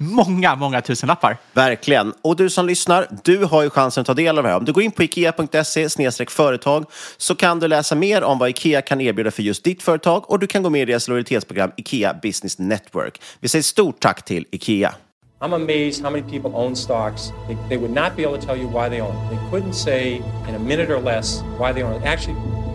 många, många tusenlappar. Verkligen. Och du som lyssnar, du har ju chansen att ta del av det här. Om du går in på ikea.se företag så kan du läsa mer om vad Ikea kan erbjuda för just ditt företag och du kan gå med i deras lojalitetsprogram Ikea Business Network. Vi säger stort tack till Ikea. I'm amazed how many people own stocks. They, they would not be able to tell you why they own. They couldn't say in a minute or less why they own. Actually,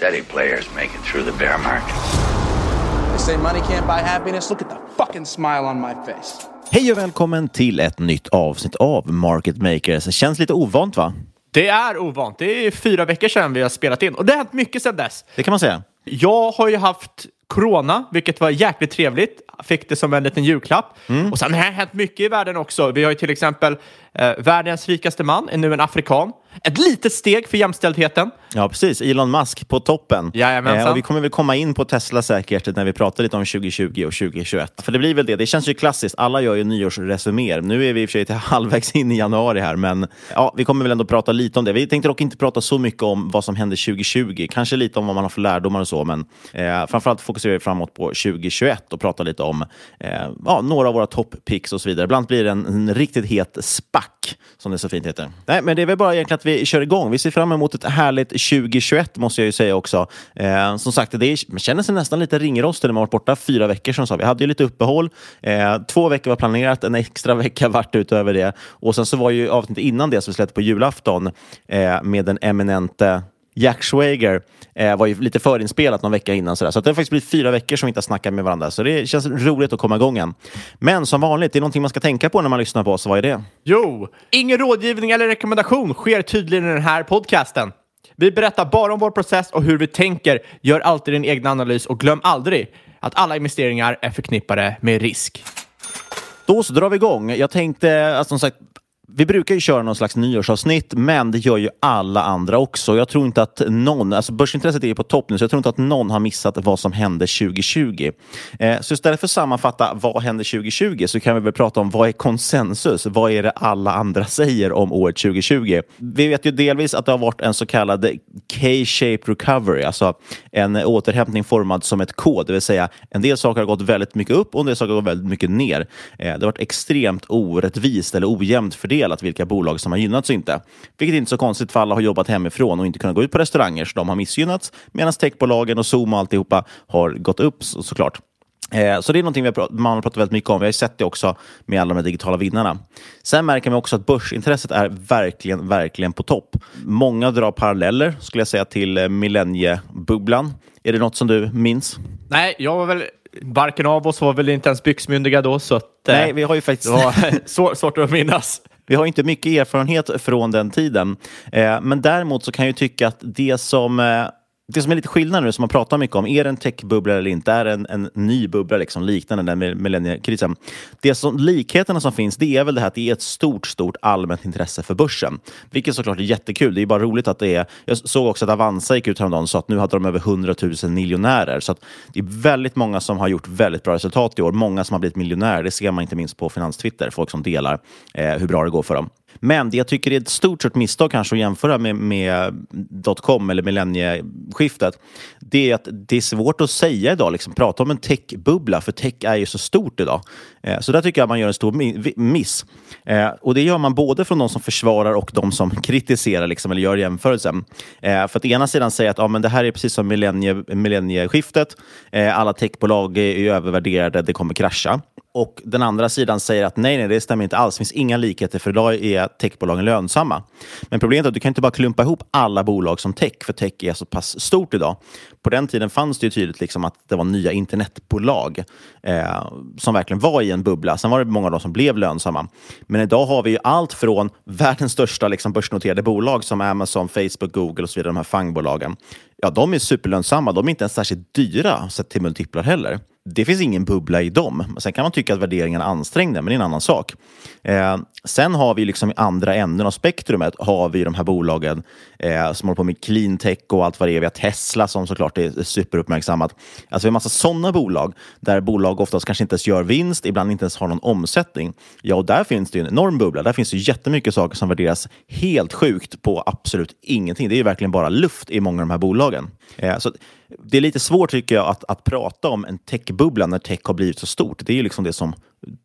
steady players make it through the bear market. They say money can't buy happiness. Look at the fucking smile on my face. Hej och välkommen till ett nytt avsnitt av Market Makers. Det känns lite ovant va? Det är ovant. Det är fyra veckor sedan vi har spelat in och det har hänt mycket sedan dess. Det kan man säga. Jag har ju haft corona, vilket var jäkligt trevligt. Fick det som en liten julklapp. Och sen har det hänt mycket i världen också. Vi har ju till exempel eh, världens rikaste man, är nu en afrikan. Ett litet steg för jämställdheten. Ja, precis. Elon Musk på toppen. Jajamensan. Eh, och vi kommer väl komma in på Tesla säkert när vi pratar lite om 2020 och 2021. För det blir väl det. Det känns ju klassiskt. Alla gör ju nyårsresuméer. Nu är vi i och för sig till halvvägs in i januari här, men ja, vi kommer väl ändå prata lite om det. Vi tänkte dock inte prata så mycket om vad som hände 2020. Kanske lite om vad man har för lärdomar och så, men eh, framförallt fokuserar vi framåt på 2021 och prata lite om eh, ja, några av våra toppicks och så vidare. Ibland blir det en, en riktigt het back, som det så fint heter. Nej, men det är väl bara egentligen att vi kör igång. Vi ser fram emot ett härligt 2021 måste jag ju säga också. Eh, som sagt, det är, man känner sig nästan lite ringrostig när man varit borta fyra veckor som sa. Vi hade ju lite uppehåll. Eh, två veckor var planerat, en extra vecka vart utöver det. Och sen så var ju avsnittet innan det som vi släppte på julafton eh, med den eminente Jack Schwager eh, var ju lite förinspelat någon vecka innan. Sådär. Så det har faktiskt blivit fyra veckor som vi inte har snackat med varandra. Så det känns roligt att komma igång igen. Men som vanligt, det är någonting man ska tänka på när man lyssnar på oss. Vad är det? Jo, ingen rådgivning eller rekommendation sker tydligen i den här podcasten. Vi berättar bara om vår process och hur vi tänker. Gör alltid din egen analys och glöm aldrig att alla investeringar är förknippade med risk. Då så drar vi igång. Jag tänkte, alltså, som sagt, vi brukar ju köra någon slags nyårsavsnitt, men det gör ju alla andra också. Jag tror inte att någon, alltså börsintresset är ju på topp nu, så jag tror inte att någon har missat vad som hände 2020. Eh, så istället för att sammanfatta vad hände 2020 så kan vi väl prata om vad är konsensus? Vad är det alla andra säger om året 2020? Vi vet ju delvis att det har varit en så kallad K-shaped recovery, alltså en återhämtning formad som ett K, det vill säga en del saker har gått väldigt mycket upp och en del saker har gått väldigt mycket ner. Eh, det har varit extremt orättvist eller ojämnt fördelat vilka bolag som har gynnats och inte. Vilket är inte så konstigt för alla har jobbat hemifrån och inte kunnat gå ut på restauranger, så de har missgynnats. Medan techbolagen och Zoom och alltihopa har gått upp så, såklart. Eh, så det är någonting vi har pratat, man har pratat väldigt mycket om. Vi har sett det också med alla de digitala vinnarna. Sen märker man också att börsintresset är verkligen, verkligen på topp. Många drar paralleller, skulle jag säga, till eh, millenniebubblan. Är det något som du minns? Nej, jag var väl Varken av oss var väl inte ens byxmyndiga då, så att, Nej, vi har ju faktiskt... det var svår, svårt att minnas. Vi har inte mycket erfarenhet från den tiden. Eh, men däremot så kan jag tycka att det som eh, det som är lite skillnad nu, som man pratar mycket om, är det en techbubbla eller inte? Är det en, en ny bubbla liksom, liknande den med millenniekrisen? Det som, likheterna som finns, det är väl det här att det är ett stort, stort allmänt intresse för börsen. Vilket såklart är jättekul. Det är bara roligt att det är... Jag såg också att Avanza gick ut häromdagen och sa att nu hade de över 100 000 miljonärer. Så att det är väldigt många som har gjort väldigt bra resultat i år. Många som har blivit miljonärer. Det ser man inte minst på Finanstwitter. Folk som delar eh, hur bra det går för dem. Men det jag tycker är ett stort stort misstag kanske att jämföra med, med dotcom eller millennieskiftet, det är att det är svårt att säga idag, liksom, prata om en techbubbla, för tech är ju så stort idag. Eh, så där tycker jag man gör en stor miss. Eh, och det gör man både från de som försvarar och de som kritiserar, liksom, eller gör jämförelsen. Eh, för att ena sidan säger att ah, men det här är precis som millennie, millennieskiftet, eh, alla techbolag är övervärderade, det kommer krascha. Och den andra sidan säger att nej, nej, det stämmer inte alls. Det finns inga likheter för idag är techbolagen lönsamma. Men problemet är att du kan inte bara klumpa ihop alla bolag som tech, för tech är så pass stort idag. På den tiden fanns det ju tydligt liksom att det var nya internetbolag eh, som verkligen var i en bubbla. Sen var det många av dem som blev lönsamma. Men idag har vi ju allt från världens största liksom, börsnoterade bolag som Amazon, Facebook, Google och så vidare, de här fangbolagen. Ja, de är superlönsamma. De är inte ens särskilt dyra sett till multiplar heller det finns ingen bubbla i dem. Sen kan man tycka att värderingarna är ansträngda, men det är en annan sak. Eh, sen har vi liksom i andra änden av spektrumet har vi de här bolagen eh, som håller på med cleantech och allt vad det är. Vi har Tesla som såklart är superuppmärksammat. Alltså vi har massa sådana bolag där bolag oftast kanske inte ens gör vinst, ibland inte ens har någon omsättning. Ja, och där finns det ju en enorm bubbla. Där finns det jättemycket saker som värderas helt sjukt på absolut ingenting. Det är ju verkligen bara luft i många av de här bolagen. Eh, så det är lite svårt tycker jag att, att prata om en techbubbla när tech har blivit så stort. Det är ju liksom det som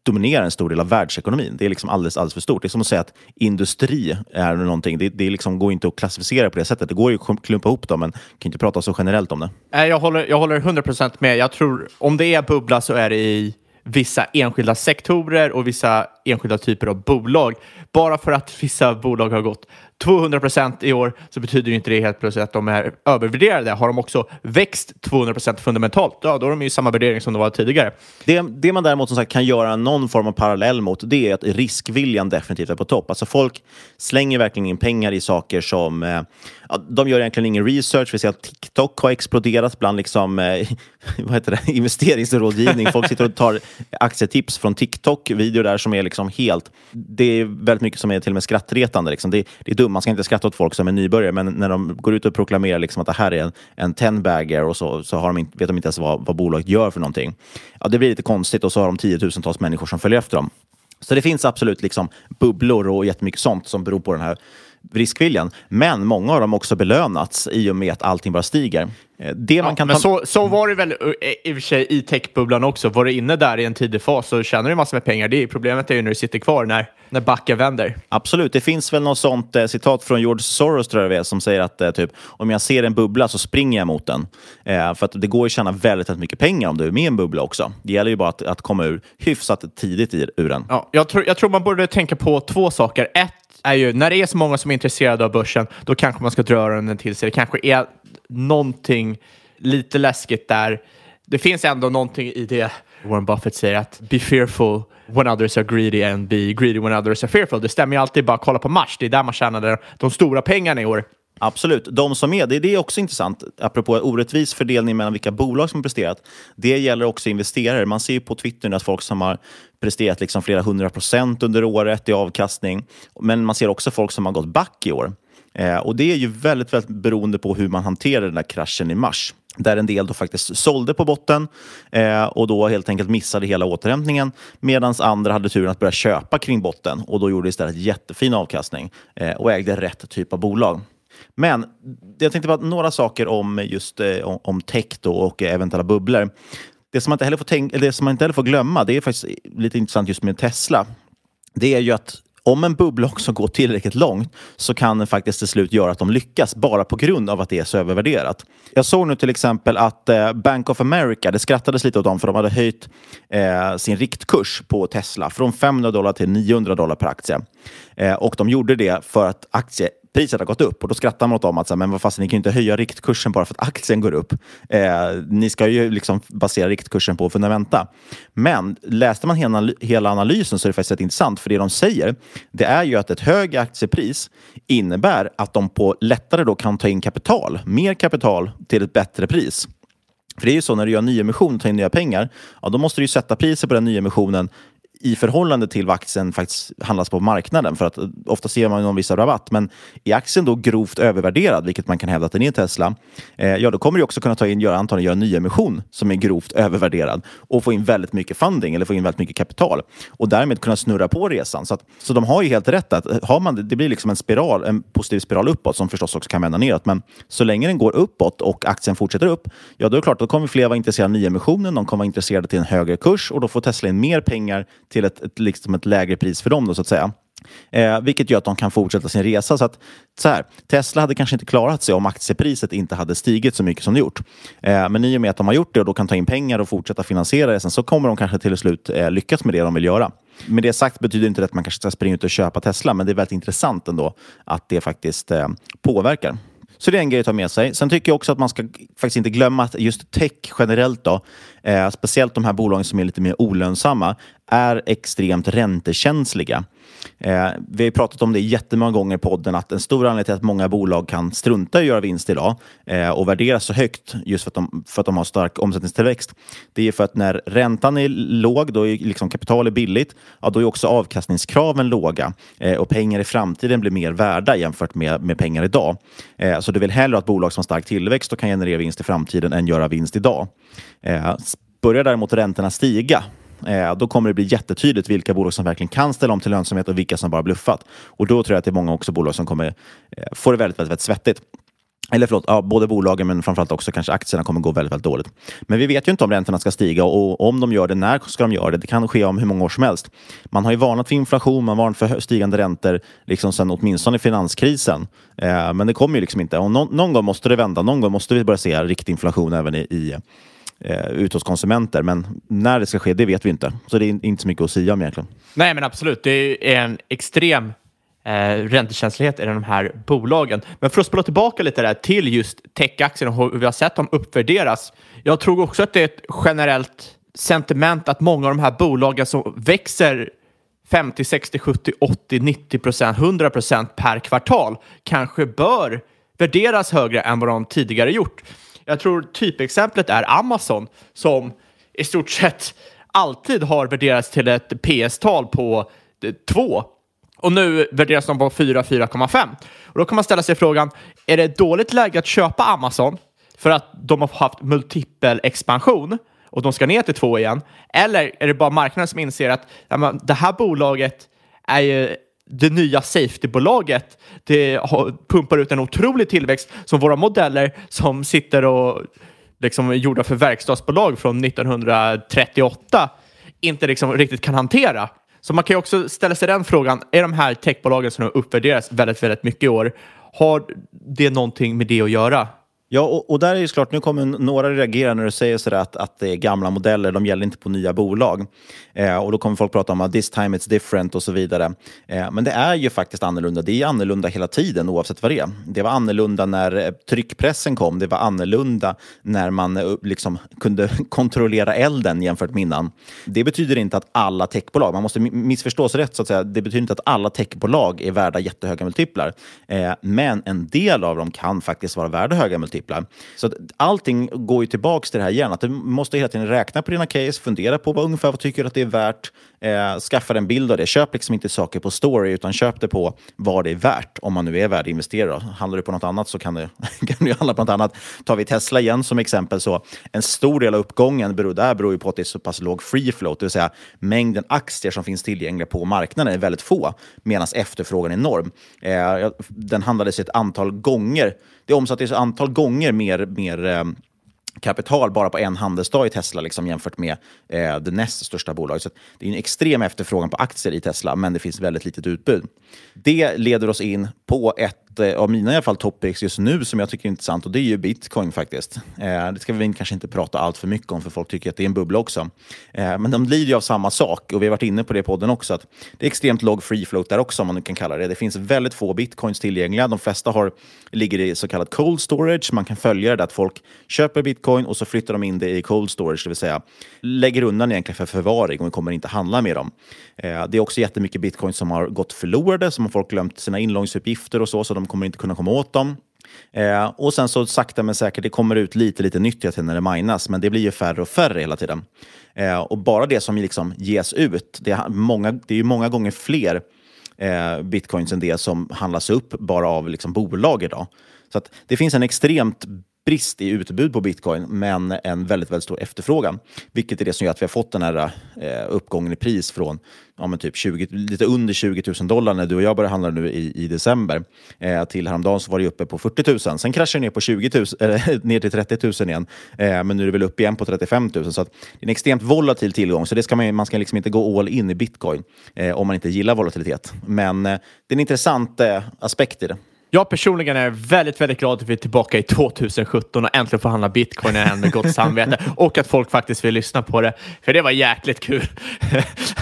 dominerar en stor del av världsekonomin. Det är liksom alldeles, alldeles för stort. Det är som att säga att industri är någonting. Det, det liksom går inte att klassificera på det sättet. Det går ju att klumpa ihop dem, men kan inte prata så generellt om det. Jag håller, jag håller 100% med. Jag tror om det är bubbla så är det i vissa enskilda sektorer och vissa enskilda typer av bolag. Bara för att vissa bolag har gått 200 procent i år så betyder inte det helt plötsligt att de är övervärderade. Har de också växt 200 procent fundamentalt, ja, då är de ju samma värdering som de var tidigare. Det, det man däremot som sagt kan göra någon form av parallell mot, det är att riskviljan definitivt är på topp. Alltså folk slänger verkligen in pengar i saker som eh, ja, de gör egentligen ingen research. Vi ser att TikTok har exploderat bland liksom, eh, vad heter det? investeringsrådgivning. Folk sitter och tar aktietips från TikTok, videor där som är liksom Liksom helt... Det är väldigt mycket som är till och med skrattretande. Liksom. Det, det är dumt, man ska inte skratta åt folk som är nybörjare, men när de går ut och proklamerar liksom att det här är en, en ten-bagger och så, så har de inte, vet de inte ens vad, vad bolaget gör för någonting. Ja, det blir lite konstigt och så har de tiotusentals människor som följer efter dem. Så det finns absolut liksom bubblor och jättemycket sånt som beror på den här riskviljan. Men många av dem också belönats i och med att allting bara stiger. Eh, Det man Ja, kan men ta... så, så var det väl eh, i och för sig i techbubblan också. Var du inne där i en tidig fas så tjänar du massor med pengar. Det är, problemet är ju när du sitter kvar när, när backen vänder. Absolut, det finns väl något sånt eh, citat från George Soros tror jag det är, som säger att eh, typ, om jag ser en bubbla så springer jag mot den. Eh, för att det går att tjäna väldigt, väldigt mycket pengar om du är med i en bubbla också. Det gäller ju bara att, att komma ur hyfsat tidigt i, ur den. Ja, jag, tror, jag tror man borde tänka på två saker. Ett är ju, när det är så många som är intresserade av börsen, då kanske man ska dra öronen till sig. Det kanske är någonting lite läskigt där. Det finns ändå någonting i det Warren Buffett säger att be fearful when others are greedy and be greedy when others are fearful. Det stämmer ju alltid, bara kolla på Mars. Det är där man tjänade de stora pengarna i år. Absolut. De som är, det, det är också intressant, apropå orättvis fördelning mellan vilka bolag som har presterat. Det gäller också investerare. Man ser ju på Twitter nu att folk som har presterat liksom flera hundra procent under året i avkastning. Men man ser också folk som har gått back i år. Eh, och det är ju väldigt, väldigt beroende på hur man hanterar den där kraschen i mars. Där en del då faktiskt sålde på botten eh, och då helt enkelt missade hela återhämtningen. Medan andra hade turen att börja köpa kring botten och då gjorde istället jättefin avkastning eh, och ägde rätt typ av bolag. Men jag tänkte bara några saker om just eh, om, om tech då och eventuella bubblor. Det som, man inte heller får tänka, det som man inte heller får glömma, det är faktiskt lite intressant just med Tesla. Det är ju att om en bubbla också går tillräckligt långt så kan den faktiskt till slut göra att de lyckas bara på grund av att det är så övervärderat. Jag såg nu till exempel att eh, Bank of America, det skrattades lite åt dem för de hade höjt eh, sin riktkurs på Tesla från 500 dollar till 900 dollar per aktie. Eh, och de gjorde det för att priset har gått upp och då skrattar man åt dem att men vad fast ni kan ju inte höja riktkursen bara för att aktien går upp. Eh, ni ska ju liksom basera riktkursen på fundamenta. Men läste man hela, hela analysen så är det faktiskt rätt intressant för det de säger det är ju att ett högre aktiepris innebär att de på lättare då kan ta in kapital, mer kapital till ett bättre pris. För det är ju så när du gör nyemission och tar in nya pengar, ja, då måste du ju sätta priset på den nyemissionen i förhållande till vad aktien faktiskt handlas på marknaden. För att eh, ofta ser man ju någon viss rabatt. Men är aktien då grovt övervärderad, vilket man kan hävda att den är i Tesla, eh, ja då kommer du också kunna ta in, göra, antagligen göra en nyemission som är grovt övervärderad och få in väldigt mycket funding eller få in väldigt mycket kapital och därmed kunna snurra på resan. Så, att, så de har ju helt rätt att eh, har man, det blir liksom en spiral, en positiv spiral uppåt som förstås också kan vända neråt. Men så länge den går uppåt och aktien fortsätter upp, ja då är det klart, då kommer fler vara intresserade av nyemissionen, de kommer vara intresserade till en högre kurs och då får Tesla in mer pengar till ett, ett, liksom ett lägre pris för dem, då, så att säga. Eh, vilket gör att de kan fortsätta sin resa. Så att, så här, Tesla hade kanske inte klarat sig om aktiepriset inte hade stigit så mycket som det gjort. Eh, men i och med att de har gjort det och då kan ta in pengar och fortsätta finansiera resan så kommer de kanske till slut eh, lyckas med det de vill göra. Med det sagt betyder inte det att man kanske ska springa ut och köpa Tesla, men det är väldigt intressant ändå att det faktiskt eh, påverkar. Så det är en grej att ta med sig. Sen tycker jag också att man ska faktiskt inte glömma att just tech generellt, då, eh, speciellt de här bolagen som är lite mer olönsamma, är extremt räntekänsliga. Eh, vi har pratat om det jättemånga gånger i podden att en stor anledning till att många bolag kan strunta i att göra vinst idag eh, och värderas så högt just för att, de, för att de har stark omsättningstillväxt. Det är för att när räntan är låg, då är liksom kapital är billigt, ja, då är också avkastningskraven låga eh, och pengar i framtiden blir mer värda jämfört med, med pengar idag. Eh, så du vill hellre ha ett bolag som har stark tillväxt och kan generera vinst i framtiden än göra vinst idag. Eh, börjar däremot räntorna stiga eh, då kommer det bli jättetydligt vilka bolag som verkligen kan ställa om till lönsamhet och vilka som bara bluffat. Och då tror jag att det är många också bolag som kommer eh, få det väldigt, väldigt, väldigt svettigt. Eller förlåt, ja, både bolagen men framförallt också kanske aktierna kommer gå väldigt, väldigt dåligt. Men vi vet ju inte om räntorna ska stiga och om de gör det, när ska de göra det? Det kan ske om hur många år som helst. Man har ju varnat för inflation, man varnat för stigande räntor liksom sedan åtminstone finanskrisen. Eh, men det kommer ju liksom inte. Och någon, någon gång måste det vända. Någon gång måste vi börja se riktig inflation även i, i eh, ut hos konsumenter. Men när det ska ske, det vet vi inte. Så det är inte så mycket att säga om egentligen. Nej, men absolut. Det är en extrem eh, räntekänslighet i de här bolagen. Men för att spola tillbaka lite där till just techaktierna och hur vi har sett dem uppvärderas. Jag tror också att det är ett generellt sentiment att många av de här bolagen som växer 50, 60, 70, 80, 90 procent, 100 procent per kvartal kanske bör värderas högre än vad de tidigare gjort. Jag tror typexemplet är Amazon som i stort sett alltid har värderats till ett PS-tal på eh, 2 och nu värderas de på 4-4,5. Och då kan man ställa sig frågan, är det ett dåligt läge att köpa Amazon för att de har haft multipel expansion och de ska ner till 2 igen? Eller är det bara marknaden som inser att ja, men, det här bolaget är ju det nya safetybolaget Det pumpar ut en otrolig tillväxt som våra modeller som sitter och liksom är gjorda för verkstadsbolag från 1938 inte liksom riktigt kan hantera. Så man kan ju också ställa sig den frågan, är de här techbolagen som har uppvärderats väldigt, väldigt mycket i år, har det någonting med det att göra? Ja, och, och, där är det klart, nu kommer några reagera när du säger sådär att, att det är gamla modeller, de gäller inte på nya bolag. Eh, och då kommer folk prata om att this time it's different och så vidare. Eh, men det är ju faktiskt annorlunda. Det är annorlunda hela tiden oavsett vad det är. Det var annorlunda när eh, tryckpressen kom. Det var annorlunda när man eh, liksom kunde kontrollera elden jämfört med innan. Det betyder inte att alla techbolag, man måste missförstås rätt så att säga, det betyder inte att alla techbolag är värda jättehöga multiplar. Eh, men en del av dem kan faktiskt vara värda höga multiplar multiplar. Så allting går ju tillbaka till det här igen, att du måste hela tiden räkna på dina case, fundera på vad ungefär vad tycker att det är värt, eh, skaffa en bild av det. Köp liksom inte saker på story, utan köp det på vad det är värt, om man nu är värdeinvesterare. Handlar du på något annat så kan du, kan du handla på något annat. Tar vi Tesla igen som exempel, så en stor del av uppgången beror, där beror ju på att det är så pass låg free float, det vill säga mängden aktier som finns tillgängliga på marknaden är väldigt få, medan efterfrågan är enorm. Eh, den handlades ett antal gånger det omsattes ett antal gånger mer, mer eh, kapital bara på en handelsdag i Tesla liksom, jämfört med eh, det näst största bolaget. Så det är en extrem efterfrågan på aktier i Tesla, men det finns väldigt litet utbud. Det leder oss in på ett ett eh, av mina i alla fall topics just nu som jag tycker är intressant och det är ju bitcoin faktiskt. Eh, det ska vi kanske inte prata allt för mycket om för folk tycker att det är en bubbla också. Eh, men de lider ju av samma sak och vi har varit inne på det i podden också. Att det är extremt låg free float där också om man nu kan kalla det. Det finns väldigt få bitcoins tillgängliga. De flesta har, ligger i så kallad cold storage. Man kan följa det att folk köper bitcoin och så flyttar de in det i cold storage, det vill säga lägger undan egentligen för förvaring och kommer inte handla med dem. Eh, det är också jättemycket bitcoin som har gått förlorade, som har folk glömt sina inloggningsuppgifter och så, så de kommer inte kunna komma åt dem. Eh, och sen så sakta men säkert, det kommer ut lite, lite nytt hela tiden när det minas, men det blir ju färre och färre hela tiden. Eh, och bara det som liksom ges ut, det är, många, det är ju många gånger fler eh, bitcoins än det som handlas upp bara av liksom bolag idag. Så att det finns en extremt brist i utbud på bitcoin, men en väldigt, väldigt stor efterfrågan. Vilket är det som gör att vi har fått den här eh, uppgången i pris från ja, men typ 20, lite under 20 000 dollar när du och jag började handla nu i, i december. Eh, till häromdagen så var det uppe på 40 000. Sen kraschade det ner, på 20 000, äh, ner till 30 000 igen. Eh, men nu är det väl upp igen på 35 000. Så det är en extremt volatil tillgång. Så det ska man, man ska liksom inte gå all in i bitcoin eh, om man inte gillar volatilitet. Men eh, det är en intressant eh, aspekt i det. Jag personligen är väldigt, väldigt glad att vi är tillbaka i 2017 och äntligen får handla bitcoin igen med gott samvete och att folk faktiskt vill lyssna på det. För det var jäkligt kul.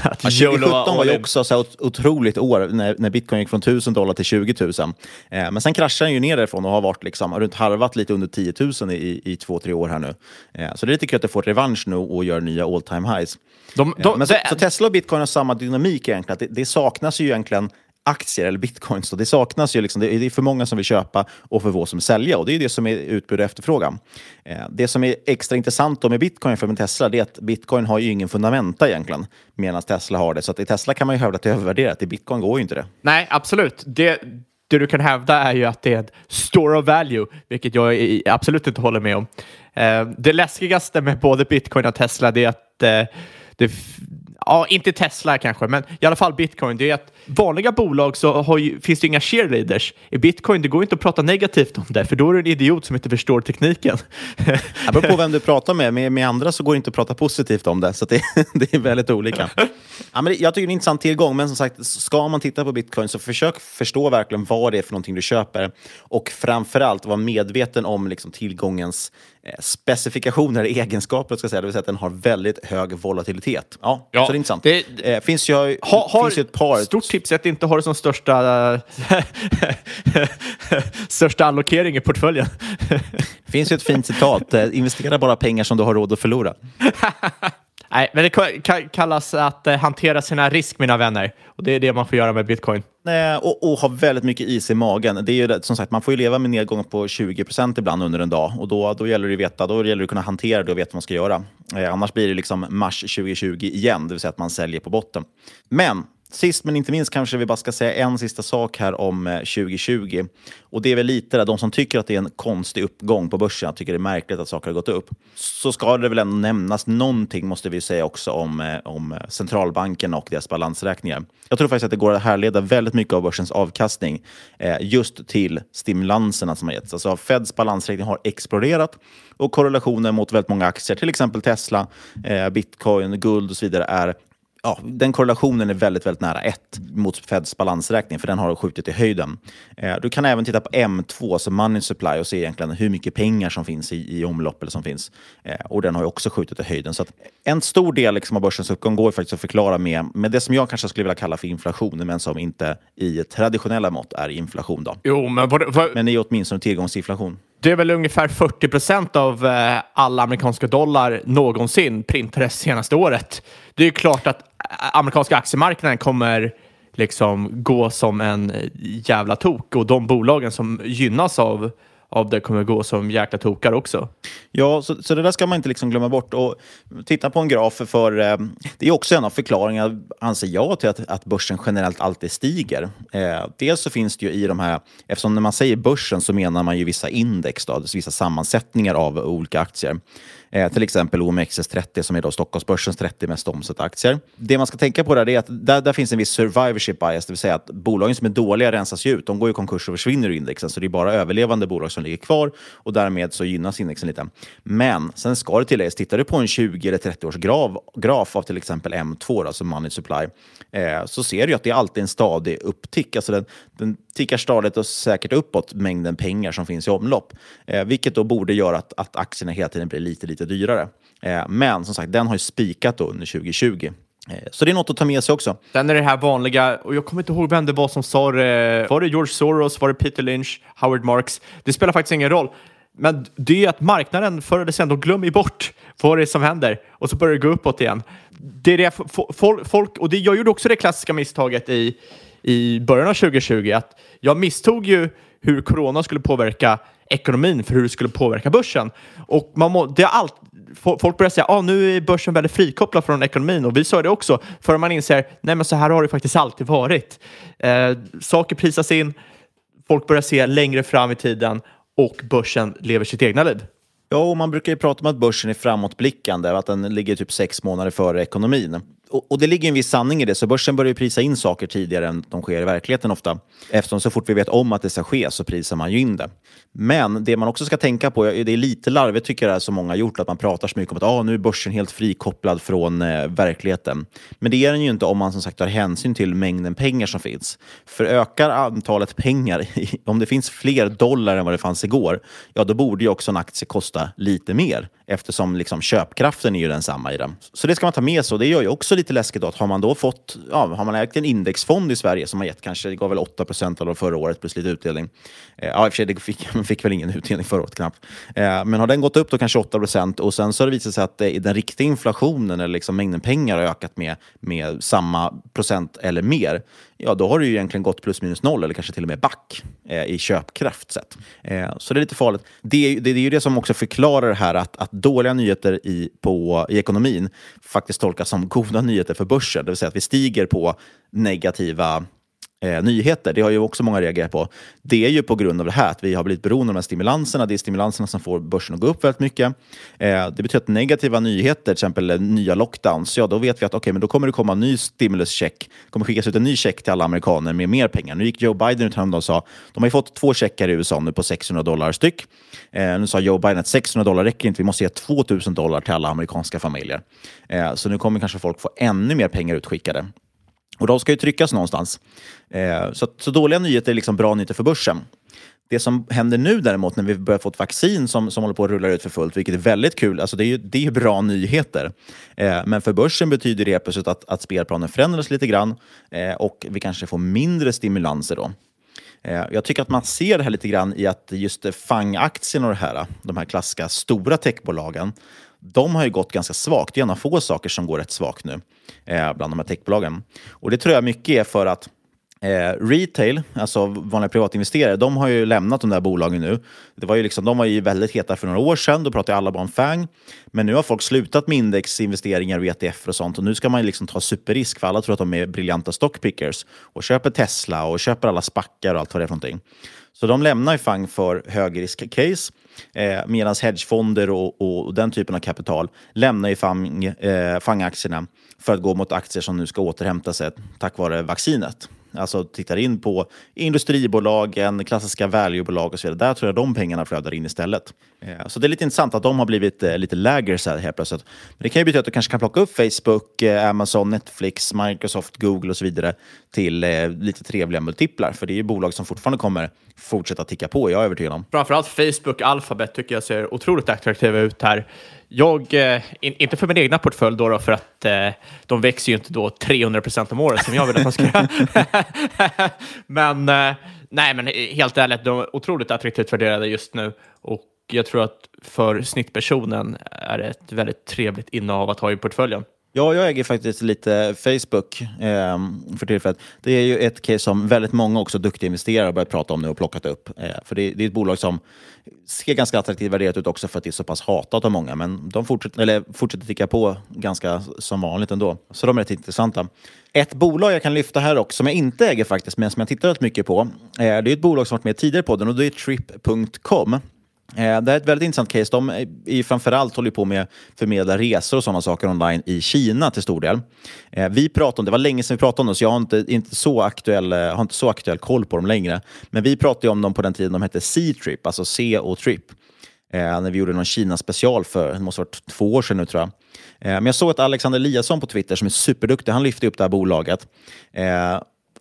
att 2017 var ju också så otroligt år när, när bitcoin gick från 1000 dollar till 20 000. Eh, men sen kraschade den ju ner därifrån och har varit liksom, runt halvat lite under 10 000 i, i två, tre år här nu. Eh, så det är lite kul att det får revansch nu och gör nya all time highs. De, de, men så, det... så, Tesla och bitcoin har samma dynamik egentligen. Det, det saknas ju egentligen aktier eller bitcoins. Då. Det saknas ju, liksom, det är för många som vill köpa och för få som vill sälja. Och det är det som är utbud och efterfrågan. Eh, det som är extra intressant då med bitcoin för med Tesla det är att bitcoin har ju ingen fundamenta egentligen, medan Tesla har det. Så att i Tesla kan man ju hävda att det är övervärderat. I bitcoin går ju inte det. Nej, absolut. Det, det du kan hävda är ju att det är ett store of value, vilket jag absolut inte håller med om. Eh, det läskigaste med både bitcoin och Tesla det är att eh, det ja, inte Tesla kanske, men i alla fall bitcoin, det är att vanliga bolag så ju, finns det inga cheerleaders. I bitcoin, det går inte att prata negativt om det, för då är du en idiot som inte förstår tekniken. Det beror på vem du pratar med. med. Med andra så går det inte att prata positivt om det, så det, det är väldigt olika. Ja, men jag tycker det är en intressant tillgång, men som sagt, ska man titta på bitcoin så försök förstå verkligen vad det är för någonting du köper och framförallt vara medveten om liksom, tillgångens specifikationer, egenskaper, ska säga, det vill säga att den har väldigt hög volatilitet. Ja, ja så det är intressant. Det eh, finns ju, ha, har, finns ju ett par... Stort tips är att inte ha det som största, största allokering i portföljen. Det finns ju ett fint citat, eh, investera bara pengar som du har råd att förlora. Nej, men det kallas att eh, hantera sina risk, mina vänner. Och det är det man får göra med bitcoin. Eh, och, och ha väldigt mycket is i magen. Det är ju, som sagt, man får ju leva med nedgångar på 20% ibland under en dag. Och då, då gäller det att veta, då gäller det att kunna hantera det och veta vad man ska göra. Eh, annars blir det liksom mars 2020 igen, det vill säga att man säljer på botten. Men Sist men inte minst kanske vi bara ska säga en sista sak här om eh, 2020. Och det är väl lite där, de som tycker att det är en konstig uppgång på börsen, tycker det är märkligt att saker har gått upp, så ska det väl ändå nämnas någonting, måste vi säga också, om, eh, om eh, centralbanken och deras balansräkningar. Jag tror faktiskt att det går att härleda väldigt mycket av börsens avkastning eh, just till stimulanserna som har getts. Alltså Feds balansräkning har exploderat och korrelationen mot väldigt många aktier, till exempel Tesla, eh, bitcoin, guld och så vidare, är ja, den korrelationen är väldigt, väldigt nära 1 mot Feds balansräkning, för den har skjutit i höjden. Eh, du kan även titta på M2, alltså Money Supply, och se egentligen hur mycket pengar som finns i, i omlopp eller som finns. Eh, och den har också skjutit i höjden. Så en stor del liksom, av börsens uppgång går faktiskt att förklara med, med det som jag kanske skulle vilja kalla för inflation, men som inte i traditionella mått är inflation. Då. Jo, men, vad, vad, Men det är åtminstone tillgångsinflation det är väl ungefär 40 procent av eh, alla amerikanska dollar någonsin printades senaste året. Det är ju klart att eh, amerikanska aktiemarknaden kommer liksom gå som en eh, jävla tok och de bolagen som gynnas av, av det kommer gå som jäkla tokar också. Ja, så, så det där ska man inte liksom glömma bort. Och titta på en graf för... Eh, det är också en av förklaringarna, anser jag, till att, att börsen generellt alltid stiger. Eh, dels så finns det ju i de här... Eftersom när man säger börsen så menar man ju vissa index, då, alltså vissa sammansättningar av olika aktier. Eh, till exempel OMXS30 som är då Stockholmsbörsens 30 mest omsatta aktier. Det man ska tänka på där är att där, där finns en viss survivorship bias, det vill säga att bolagen som är dåliga rensas ju ut. De går i konkurs och försvinner ur indexen, så det är bara överlevande bolag som ligger kvar och därmed så gynnas indexen lite. Men sen ska det tilläggas, tittar du på en 20 eller 30 års graf, graf av till exempel M2, alltså Money Supply, eh, så ser du att det är alltid en stadig upptick. Alltså den, den tickar stadigt och säkert uppåt mängden pengar som finns i omlopp. Eh, vilket då borde göra att, att aktierna hela tiden blir lite, lite dyrare. Eh, men som sagt, den har ju spikat under 2020. Eh, så det är något att ta med sig också. Sen är det här vanliga, och jag kommer inte ihåg vem det var som sa det. Var det George Soros? Var det Peter Lynch? Howard Marks? Det spelar faktiskt ingen roll. Men det är att marknaden förr eller senare glömmer bort vad det är som händer och så börjar det gå uppåt igen. Det är det folk, och det, jag gjorde också det klassiska misstaget i, i början av 2020, att jag misstog ju hur corona skulle påverka ekonomin för hur det skulle påverka börsen. Och man må, det är allt, folk börjar säga att ah, nu är börsen väldigt frikopplad från ekonomin och vi sa det också, förrän man inser nej men så här har det faktiskt alltid varit. Eh, saker prisas in, folk börjar se längre fram i tiden och börsen lever sitt egna liv. Ja, och man brukar ju prata om att börsen är framåtblickande, att den ligger typ sex månader före ekonomin. Och, och det ligger en viss sanning i det, så börsen börjar ju prisa in saker tidigare än de sker i verkligheten ofta. Eftersom så fort vi vet om att det ska ske så prisar man ju in det. Men det man också ska tänka på, det är lite larvigt tycker jag det som många har gjort, att man pratar så mycket om att ah, nu är börsen helt frikopplad från eh, verkligheten. Men det är den ju inte om man som sagt tar hänsyn till mängden pengar som finns. För ökar antalet pengar, om det finns fler dollar än vad det fanns igår, ja då borde ju också en aktie kosta lite mer eftersom liksom köpkraften är ju densamma i den. Så det ska man ta med sig och det gör ju också lite läskigt då att har man då fått, ja, har man ägt en indexfond i Sverige som har gett kanske, det gav väl 8 procent av förra året plus lite utdelning. Eh, ja, i och för sig, det fick, man fick väl ingen utdelning förra året knappt. Eh, men har den gått upp då kanske 8 procent och sen så har det visat sig att eh, den riktiga inflationen eller liksom mängden pengar har ökat med, med samma procent eller mer. Ja, då har du ju egentligen gått plus minus noll eller kanske till och med back eh, i köpkraft sett. Eh, så det är lite farligt. Det, det, det är ju det som också förklarar det här att, att dåliga nyheter i, på, i ekonomin faktiskt tolkas som goda nyheter för börsen. Det vill säga att vi stiger på negativa eh, nyheter. Det har ju också många reagerat på. Det är ju på grund av det här att vi har blivit beroende av de här stimulanserna. Det är stimulanserna som får börsen att gå upp väldigt mycket. Eh, det betyder att negativa nyheter, till exempel eh, nya lockdowns, ja då vet vi att okay, men då kommer det komma en ny stimuluscheck. Det kommer skickas ut en ny check till alla amerikaner med mer pengar. Nu gick Joe Biden ut häromdagen och sa de har ju fått två checkar i USA nu på 600 dollar styck. Eh, nu sa Joe Biden att 600 dollar räcker inte, vi måste ge 2000 dollar till alla amerikanska familjer. Eh, så nu kommer kanske folk få ännu mer pengar utskickade. Och de ska ju tryckas någonstans. Eh, så, så dåliga nyheter är liksom bra nyheter för börsen. Det som händer nu däremot när vi börjar få ett vaccin som, som håller på att rulla ut för fullt, vilket är väldigt kul, alltså det är ju, det är ju bra nyheter. Eh, men för börsen betyder det plötsligt att, att spelplanen förändras lite grann eh, och vi kanske får mindre stimulanser då. Eh, Jag tycker att man ser det här lite grann i att just FANG-aktien och det här, de här klassiska stora techbolagen, de har ju gått ganska svagt. Det är en av få saker som går rätt svagt nu eh, bland de här techbolagen. Och det tror jag mycket är för att Eh, retail, alltså vanliga privatinvesterare, de har ju lämnat de där bolagen nu. Det var ju liksom, de var ju väldigt heta för några år sedan, då pratade alla bara om FANG. Men nu har folk slutat med indexinvesteringar och ETF och sånt och nu ska man ju liksom ta superrisk för alla tror att de är briljanta stockpickers och köper Tesla och köper alla spackar och allt vad det är för någonting. Så de lämnar ju FANG för högriskcase eh, medan hedgefonder och, och, och, den typen av kapital lämnar ju FANG, eh, FANG-aktierna för att gå mot aktier som nu ska återhämta sig tack vare vaccinet alltså tittar in på industribolagen, klassiska valuebolag och så vidare. Där tror jag de pengarna flödar in istället. Eh, så det är lite intressant att de har blivit eh, lite lägre så här helt plötsligt. Men det kan ju betyda att du kanske kan plocka upp Facebook, eh, Amazon, Netflix, Microsoft, Google och så vidare till lite trevliga multiplar. För det är ju bolag som fortfarande kommer fortsätta ticka på, jag är övertygad om. Framförallt Facebook, Alphabet tycker jag ser otroligt attraktiva ut här. Jag, eh, in, inte för min egna portfölj då, då för att eh, de växer ju inte då 300 procent om året som jag vill att de ska göra. men, eh, nej, men helt ärligt, de är otroligt attraktivt värderade just nu och jag tror att för snittpersonen är det ett väldigt trevligt innehav att ha i portföljen. Ja, jag äger faktiskt lite Facebook eh, för tillfället. Det är ju ett case som väldigt många också duktiga investerare har börjat prata om nu och plockat upp. Eh, för det, det, är ett bolag som ser ganska attraktivt värderat ut också för att det är så pass hatat av många. Men de fortsätter, eller fortsätter ticka på ganska som vanligt ändå. Så de är rätt intressanta. Ett bolag jag kan lyfta här också, som jag inte äger faktiskt, men som jag tittar rätt mycket på. Eh, det är ett bolag som varit med tidigare på den och det är Trip.com. Eh, det här är ett väldigt intressant case. De eh, är framförallt håller på med att förmedla resor och sådana saker online i Kina till stor del. Eh, vi pratade om, det var länge sedan vi pratade om dem, så jag har inte, inte, så aktuell, har inte så aktuell koll på dem längre. Men vi pratade om dem på den tiden de hette C-Trip, alltså C och Trip. Eh, när vi gjorde någon Kina-special för, det måste ha varit två år sedan nu tror jag. men jag såg att Alexander Eliasson på Twitter, som är superduktig, han lyfte upp det här bolaget.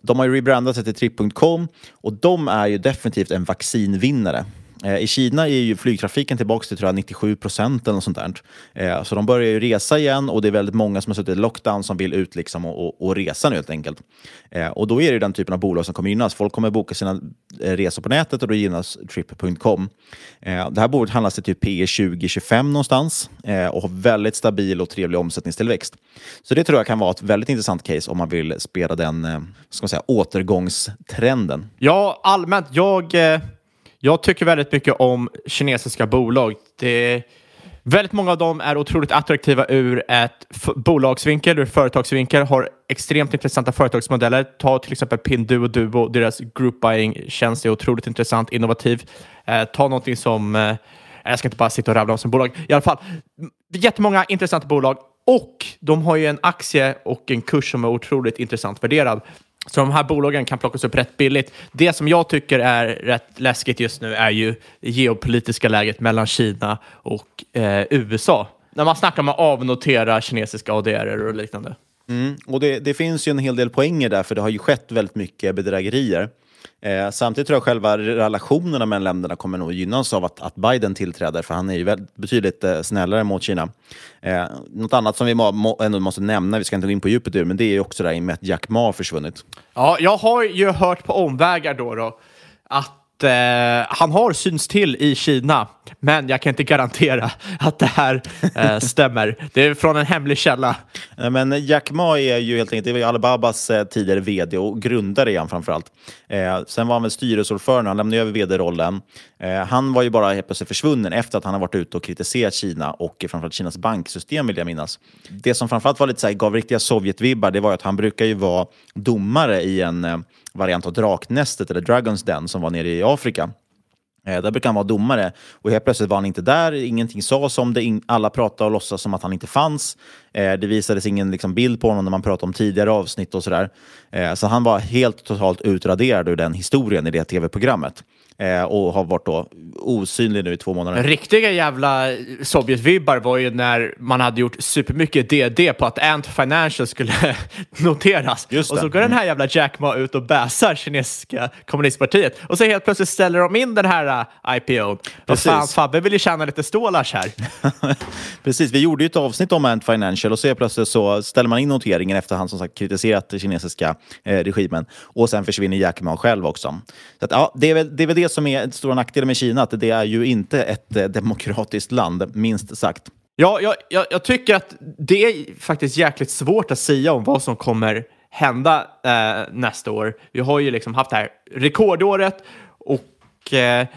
de har ju rebrandat sig till Trip.com och de är ju definitivt en vaccinvinnare. Eh, I Kina är ju flygtrafiken tillbaka till tror jag, 97 procent eller något sånt där. Eh, så de börjar ju resa igen och det är väldigt många som har suttit i lockdown som vill ut liksom och, och, och resa nu helt enkelt. Eh, och då är det den typen av bolag som kommer gynnas. Folk kommer boka sina resor på nätet och då gynnas trip.com. Det här bolaget handlas till typ P 20-25 någonstans och har väldigt stabil och trevlig omsättningstillväxt. Så det tror jag kan vara ett väldigt intressant case om man vill spela den ska man säga, återgångstrenden. Ja, allmänt. Jag jag tycker väldigt mycket om kinesiska bolag. Det, väldigt många av dem är otroligt attraktiva ur ett bolagsvinkel, ur företagsvinkel, har extremt intressanta företagsmodeller. Ta till exempel Pinduo Duo, deras group buying tjänst är otroligt intressant, innovativ. Eh, ta någonting som, eh, jag ska inte bara sitta och rabbla om som bolag, i alla fall jättemånga intressanta bolag och de har ju en aktie och en kurs som är otroligt intressant värderad. Så de här bolagen kan plockas upp rätt billigt. Det som jag tycker är rätt läskigt just nu är ju det geopolitiska läget mellan Kina och eh, USA. När man snackar om att avnotera kinesiska ADR och liknande. Mm. Och det, det, finns ju en hel del poänger där, för det har ju skett väldigt mycket bedrägerier. Eh, samtidigt tror jag själva relationerna mellan länderna kommer nog gynnas av att, att Biden tillträder, för han är ju väldigt, betydligt eh, snällare mot Kina. Eh, något annat som vi må, må, ändå måste nämna, vi ska inte gå in på djupet ur, men det är ju också det här med att Jack Ma har försvunnit. Ja, jag har ju hört på omvägar då, då att eh, han har syns till i Kina, men jag kan inte garantera att det här eh, stämmer. Det är från en hemlig källa. Men Jack Ma är ju helt enkelt det var Alibabas eh, tidigare vd och grundare han framförallt. Eh, sen var han väl styrelseordförande, han lämnade över vd-rollen. Eh, han var ju bara helt plötsligt försvunnen efter att han har varit ute och kritiserat Kina och framförallt Kinas banksystem vill jag minnas. Det som framförallt var lite så här, gav riktiga Sovjetvibbar, det var att han brukar ju vara domare i en eh, variant av Draknästet eller Dragons Den som var nere i Afrika. Eh, där brukar han vara domare och helt plötsligt var han inte där. Ingenting sades om det. Alla pratade och låtsades som att han inte fanns. Eh, det visades ingen liksom, bild på honom när man pratade om tidigare avsnitt och sådär. där. så han var helt totalt utraderad ur den historien i det tv-programmet. Eh, och har varit då osynlig nu i två månader. Riktiga jävla Sovjetvibbar var ju när man hade gjort supermycket DD på att Ant Financial skulle noteras. Och så går den här jävla Jack Ma ut och bäsar kinesiska kommunistpartiet. Och så helt plötsligt ställer de in den här uh, IPO. Vad fan, Fabbe vill ju tjäna lite stålars här. Precis, vi gjorde ju ett avsnitt om Ant Financial och så helt plötsligt så ställer man in noteringen efter han som sagt kritiserat den kinesiska eh, regimen. Och sen försvinner Jack Ma själv också. Så att, ja, det, är väl, det är väl det det som är den stora nackdelen med Kina, att det är ju inte ett eh, demokratiskt land, minst sagt. Ja, jag, jag, jag tycker att det är faktiskt jäkligt svårt att säga om vad som kommer hända eh, nästa år. Vi har ju liksom haft det här rekordåret och eh,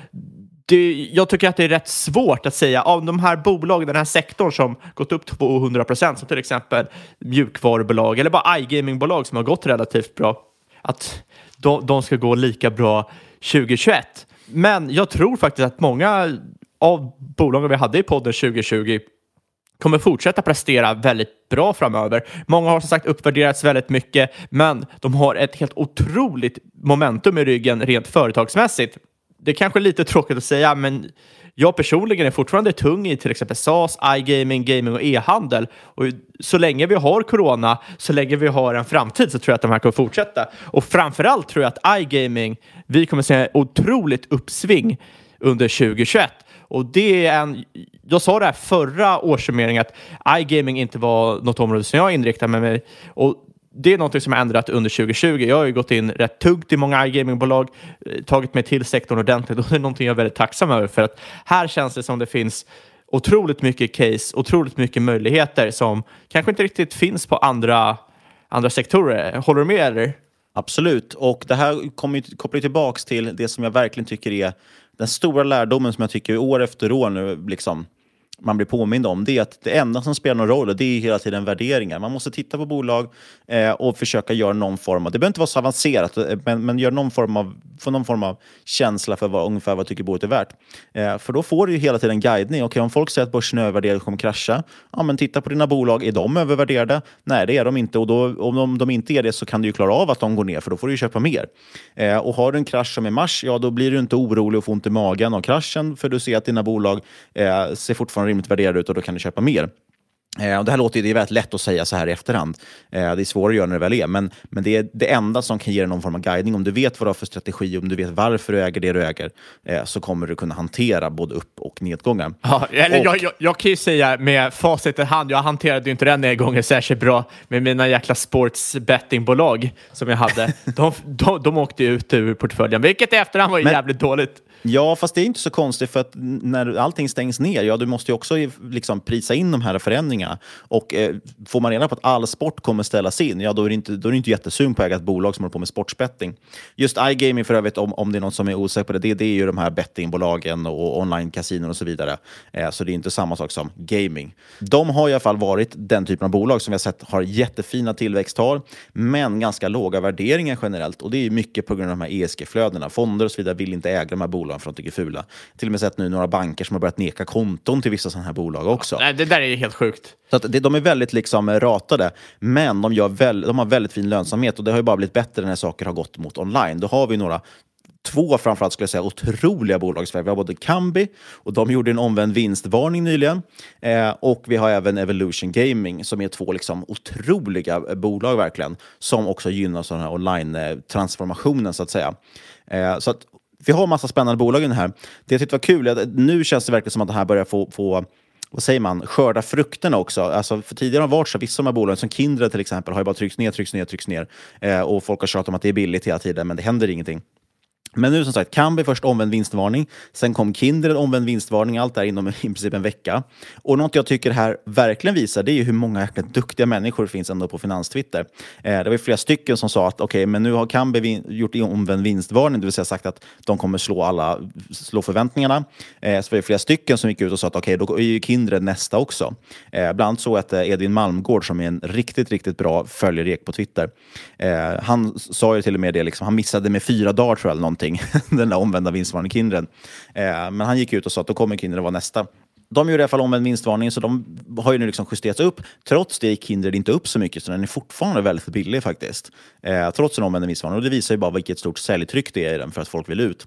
det, jag tycker att det är rätt svårt att säga av de här bolagen, den här sektorn som gått upp 200 procent, som till exempel mjukvarubolag eller bara iGamingbolag som har gått relativt bra, att de, de ska gå lika bra 2021. Men jag tror faktiskt att många av bolagen vi hade i podden 2020 kommer fortsätta prestera väldigt bra framöver. Många har som sagt uppvärderats väldigt mycket, men de har ett helt otroligt momentum i ryggen rent företagsmässigt. Det är kanske är lite tråkigt att säga, men jag personligen är fortfarande tung i till exempel SaaS, iGaming, gaming och e-handel. Och så länge vi har corona, så länge vi har en framtid så tror jag att de här kommer fortsätta. Och framförallt tror jag att iGaming, vi kommer se en otroligt uppsving under 2021. Och det är en, jag sa det här förra årssummeringen att iGaming inte var något område som jag inriktade mig med. Och det är något som har ändrat under 2020. Jag har ju gått in rätt tungt i många gamingbolag, eh, tagit mig till sektorn ordentligt och det är någonting jag är väldigt tacksam över för att här känns det som det finns otroligt mycket case, otroligt mycket möjligheter som kanske inte riktigt finns på andra, andra sektorer. Håller du med eller? Absolut, och det här kommer kopplar tillbaks till det som jag verkligen tycker är den stora lärdomen som jag tycker år efter år nu liksom man blir påmind om, det är att det enda som spelar någon roll, det är hela tiden värderingar. Man måste titta på bolag eh, och försöka göra någon form av, det behöver inte vara så avancerat, eh, men, men gör någon form av, få någon form av känsla för vad, ungefär vad tycker bolaget är värt. Eh, för då får du ju hela tiden guidning. Okay, om folk säger att börsen är övervärderad och kommer krascha, ja men titta på dina bolag, är de övervärderade? Nej, det är de inte. Och då, om de, de inte är det så kan du ju klara av att de går ner, för då får du ju köpa mer. Eh, och har du en krasch som i mars, ja då blir du inte orolig och får ont i magen av kraschen, för du ser att dina bolag eh, ser fortfarande rimligt värderade ut och då kan du köpa mer. Eh, och det här låter ju, det är väldigt lätt att säga så här i efterhand. Eh, det är svårare att göra när det väl är, men, men det är det enda som kan ge dig någon form av guidning. Om du vet vad du har för strategi, om du vet varför du äger det du äger, eh, så kommer du kunna hantera både upp och nedgångar. Ja, eller och, jag, jag, jag, kan ju säga med facit i hand, jag hanterade ju inte den nedgången särskilt bra med mina jäkla sportsbettingbolag som jag hade. de, de, de åkte ut ur portföljen, vilket i efterhand var men, jävligt dåligt. Ja, fast det är inte så konstigt för att när allting stängs ner, ja, du måste ju också liksom prisa in de här förändringarna. Och eh, får man reda på att all sport kommer ställas in, ja, då är det inte, då är det inte jättesugn på att äga ett bolag som håller på med sportsbetting. Just iGaming för övrigt, om, om det är någon som är osäker på det, det, det är ju de här bettingbolagen och online-kasinon och så vidare. Eh, så det är inte samma sak som gaming. De har i alla fall varit den typen av bolag som vi har sett har jättefina tillväxttal, men ganska låga värderingar generellt. Och det är mycket på grund av de här ESG-flödena. Fonder och så vidare vill inte äga de här bolagen för att de tycker fula. Till och med sett nu några banker som har börjat neka konton till vissa sådana här bolag också. Ja, det där är helt sjukt. Så att det, de är väldigt liksom ratade, men de, gör väl, de har väldigt fin lönsamhet och det har ju bara blivit bättre när saker har gått mot online. Då har vi några två framförallt skulle jag säga otroliga bolag i Sverige. Vi har både Kambi, och de gjorde en omvänd vinstvarning nyligen. Eh, och vi har även Evolution Gaming som är två liksom otroliga bolag verkligen. Som också gynnas av den här online-transformationen så att säga. Eh, så att vi har massa spännande bolag i den här. Det jag tyckte var kul är att nu känns det verkligen som att det här börjar få, få vad säger man, skörda frukterna också. Alltså, för tidigare har det varit så, vissa av de här bolagen, som Kindred till exempel, har ju bara tryckts ner, tryckts ner, tryckts ner. Eh, och folk har tjatat om att det är billigt hela tiden, men det händer ingenting. Men nu som sagt, Kambi först omvänd vinstvarning. Sen kom Kindred omvänd vinstvarning. Allt det här inom i princip en vecka. Och något jag tycker här verkligen visar det är ju hur många jäkla duktiga människor det finns ändå på finanstwitter. Eh, det var flera stycken som sa att okej, okay, men nu har Kambi gjort omvänd vinstvarning, det vill säga sagt att de kommer slå alla slå förväntningarna. Eh, så var det flera stycken som gick ut och sa att okej, okay, då är ju Kindred nästa också. Eh, bland annat så att eh, Edvin Malmgård som är en riktigt, riktigt bra följerek på Twitter. Eh, han sa ju till och med det, liksom, han missade med fyra dagar tror jag, eller någonting någonting, den där omvända vinstvarningen Kindred. Eh, men han gick ut och sa att då kommer Kindred vara nästa. De gjorde i alla fall omvänd vinstvarning, så de har ju nu liksom justerats upp. Trots det gick Kindred inte upp så mycket, så den är fortfarande väldigt billig faktiskt. Eh, trots en omvänd vinstvarning. Och det visar ju bara vilket stort säljtryck det är i den för att folk vill ut.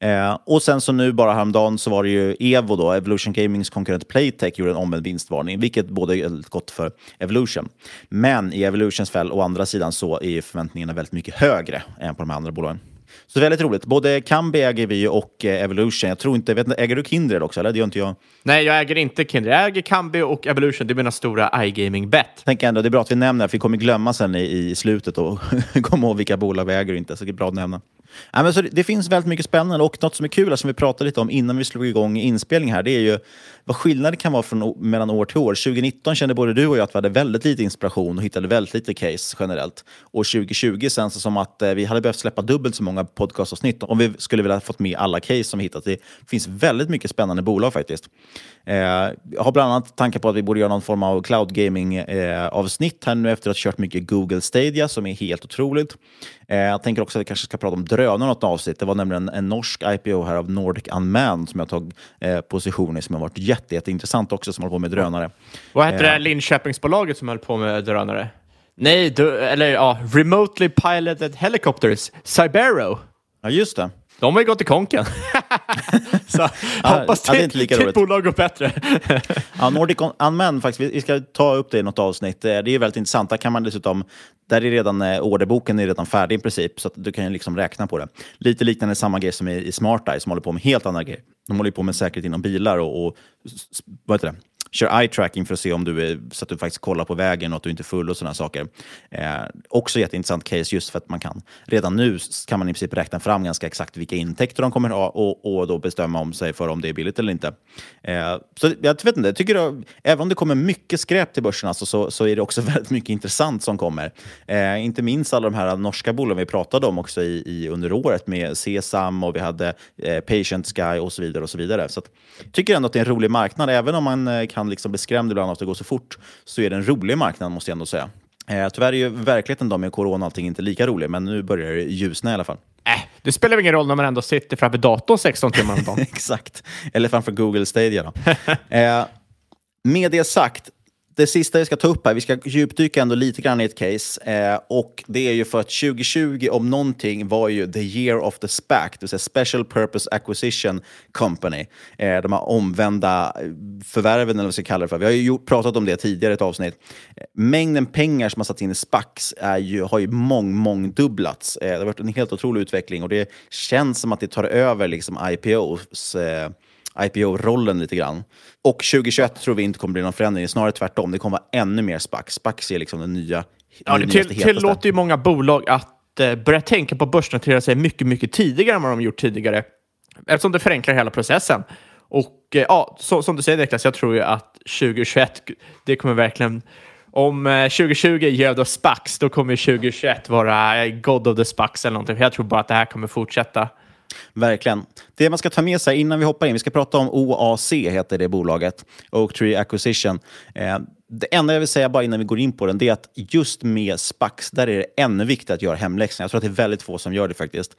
Eh, och sen så nu bara häromdagen så var det ju Evo då, Evolution Gamings konkurrent Playtech gjorde en omvänd vinstvarning, vilket både är gott för Evolution. Men i Evolutions fall, å andra sidan, så är förväntningarna väldigt mycket högre än på de andra bolagen. Så väldigt roligt. Både Kambi äger vi och eh, Evolution. Jag tror inte, vet äger du Kindred också? Eller? Det gör inte jag. Nej, jag äger inte Kindred. Jag äger Kambi och Evolution. Det är mina stora iGaming-bet. Tänk ändå, det är bra att vi nämner, för vi kommer glömma sen i, i slutet och komma ihåg vilka bolag vi äger och inte. Så det är bra att nämna. Ja, men så det, det finns väldigt mycket spännande och något som är kul, som vi pratade lite om innan vi slog igång inspelning här, det är ju vad skillnaden kan vara från, mellan år till år. 2019 kände både du och jag att vi hade väldigt lite inspiration och hittade väldigt lite case generellt. Och 2020 känns det som att eh, vi hade behövt släppa dubbelt så många podcastavsnitt om vi skulle vilja fått med alla case som vi hittat. Det finns väldigt mycket spännande bolag faktiskt. Eh, jag har bland annat tankar på att vi borde göra någon form av cloud gaming-avsnitt eh, här nu efter att ha kört mycket Google Stadia som är helt otroligt. Eh, jag tänker också att vi kanske ska prata om drönare något avsnitt. Det var nämligen en norsk IPO här av Nordic Unmanned som jag tog eh, position i som har varit jätte, jätteintressant också som håller på med drönare. Vad hette eh, det Linköpingsbolaget som höll på med drönare? Nej, du, eller ja, Remotely Piloted Helicopters, Cybero. Ja, just det. De har ju gått i konken. så ja, hoppas det, ditt bolag går bättre. ja, Nordic Unmanned faktiskt, vi ska ta upp det i något avsnitt. Det är väldigt intressant. Där kan man dessutom, där är redan eh, orderboken är redan färdig i princip, så att du kan liksom räkna på det. Lite liknande samma grej som i, i Smart Eye som håller på med helt andra grejer. De håller på med säkerhet inom bilar och, och vad heter det? Kör eye tracking för att se om du är, så att du faktiskt kollar på vägen och att du inte är full och sådana saker. Eh, också jätteintressant case just för att man kan redan nu kan man i princip räkna fram ganska exakt vilka intäkter de kommer ha och, och då bestämma om sig för om det är billigt eller inte. Eh, så jag vet inte, jag tycker att även om det kommer mycket skräp till börsen alltså, så, så är det också väldigt mycket intressant som kommer. Eh, inte minst alla de här norska bolagen vi pratade om också i, i under året med Sesam och vi hade eh, Patient Sky och så vidare. och så vidare. Så jag tycker ändå att det är en rolig marknad, även om man eh, kan liksom bli skrämd ibland av att det går så fort, så är det en rolig marknad måste jag ändå säga. Eh, tyvärr är ju verkligheten då med corona och allting inte lika rolig, men nu börjar det ljusna i alla fall. Äh, det spelar ingen roll när man ändå sitter framför datorn 16 timmar om dagen. Exakt, eller framför Google Stadia. Då. eh, med det sagt, det sista vi ska ta upp här, vi ska djupdyka ändå lite grann i ett case. Eh, och det är ju för att 2020 om någonting var ju the year of the SPAC, det vill säga Special Purpose Acquisition Company. Eh, de här omvända eh, förvärven, eller vad vi ska kalla det för. Vi har ju gjort, pratat om det tidigare i ett avsnitt. Mängden pengar som har satts in i SPACs är ju, har ju mång, mångdubblats. Eh, det har varit en helt otrolig utveckling och det känns som att det tar över liksom IPOs eh, IPO-rollen lite grann. Och 2021 tror vi inte kommer bli någon förändring, snarare tvärtom. Det kommer vara ännu mer SPAC. SPAC är liksom den nya, ja, det till, tillåter ju många bolag att eh, börja tänka på att börsnotera sig mycket, mycket tidigare än vad de gjort tidigare. Eftersom det förenklar hela processen. Och eh, ja, så, som du säger Niklas, jag tror ju att 2021, det kommer verkligen om 2020 göd och SPAX, då kommer 2021 vara God of the SPAX eller någonting. Jag tror bara att det här kommer fortsätta. Verkligen. Det man ska ta med sig innan vi hoppar in, vi ska prata om OAC, heter det bolaget, Oak Tree Acquisition. Eh, det enda jag vill säga bara innan vi går in på den, det är att just med SPAX, där är det ännu viktigare att göra hemläxan. Jag tror att det är väldigt få som gör det faktiskt.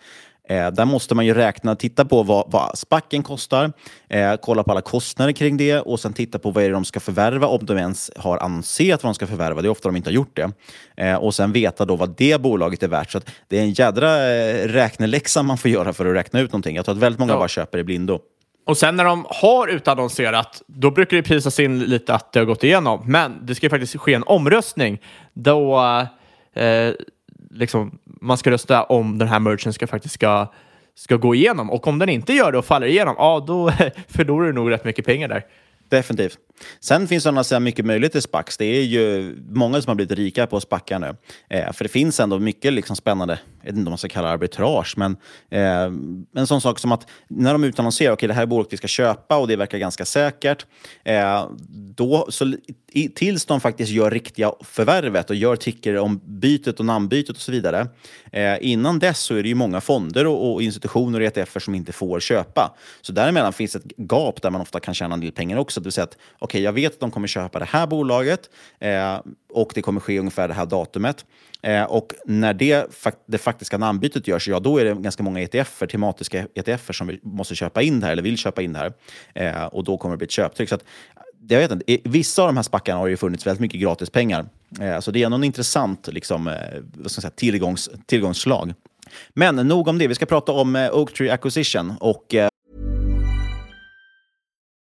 Eh, där måste man ju räkna, titta på vad, vad spacken kostar, eh, kolla på alla kostnader kring det och sen titta på vad är det de ska förvärva, om de ens har ansett vad de ska förvärva. Det är ofta de inte har gjort det. Eh, och sen veta då vad det bolaget är värt. Så det är en jädra eh, räkneläxa man får göra för att räkna ut någonting. Jag tror att väldigt många ja. bara köper i blindo. Och sen när de har utannonserat, då brukar det prisas in lite att det har gått igenom. Men det ska ju faktiskt ske en omröstning då eh, liksom, man ska rösta om den här merchen ska faktiskt ska, ska gå igenom. Och om den inte gör det och faller igenom, ja då förlorar du nog rätt mycket pengar där. Definitivt. Sen finns det annars mycket möjligt i SPAX. Det är ju många som har blivit rika på SPACar nu. Eh, för det finns ändå mycket liksom spännande, jag vet inte om man ska kalla det arbitrage, men eh, en sån sak som att när de utannonserar, okej okay, det här är bolaget vi ska köpa och det verkar ganska säkert. Eh, då, så, i, tills de faktiskt gör riktiga förvärvet och gör ticker om bytet och namnbytet och så vidare. Eh, innan dess så är det ju många fonder och, och institutioner och ETFer som inte får köpa. Så däremellan finns ett gap där man ofta kan tjäna en del pengar också. Det vill säga att okay, jag vet att de kommer köpa det här bolaget eh, och det kommer ske ungefär det här datumet. Eh, och när det, det faktiska namnbytet görs, ja då är det ganska många ETFer, tematiska ETFer som måste köpa in det här eller vill köpa in det här. Eh, och då kommer det bli ett köptryck. Så att, jag vet inte, vissa av de här spackarna har ju funnits väldigt mycket gratispengar. Eh, så det är ändå en intressant liksom, eh, vad ska jag säga, tillgångs, tillgångsslag. Men nog om det. Vi ska prata om eh, Oak Tree Acquisition och eh,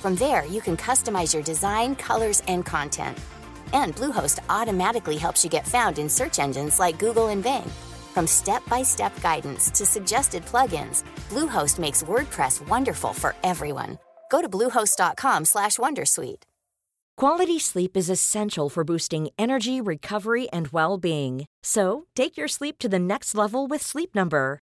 From there, you can customize your design, colors, and content. And Bluehost automatically helps you get found in search engines like Google and Bing. From step-by-step guidance to suggested plugins, Bluehost makes WordPress wonderful for everyone. Go to bluehost.com/wondersuite. Quality sleep is essential for boosting energy, recovery, and well being. So, take your sleep to the next level with Sleep Number.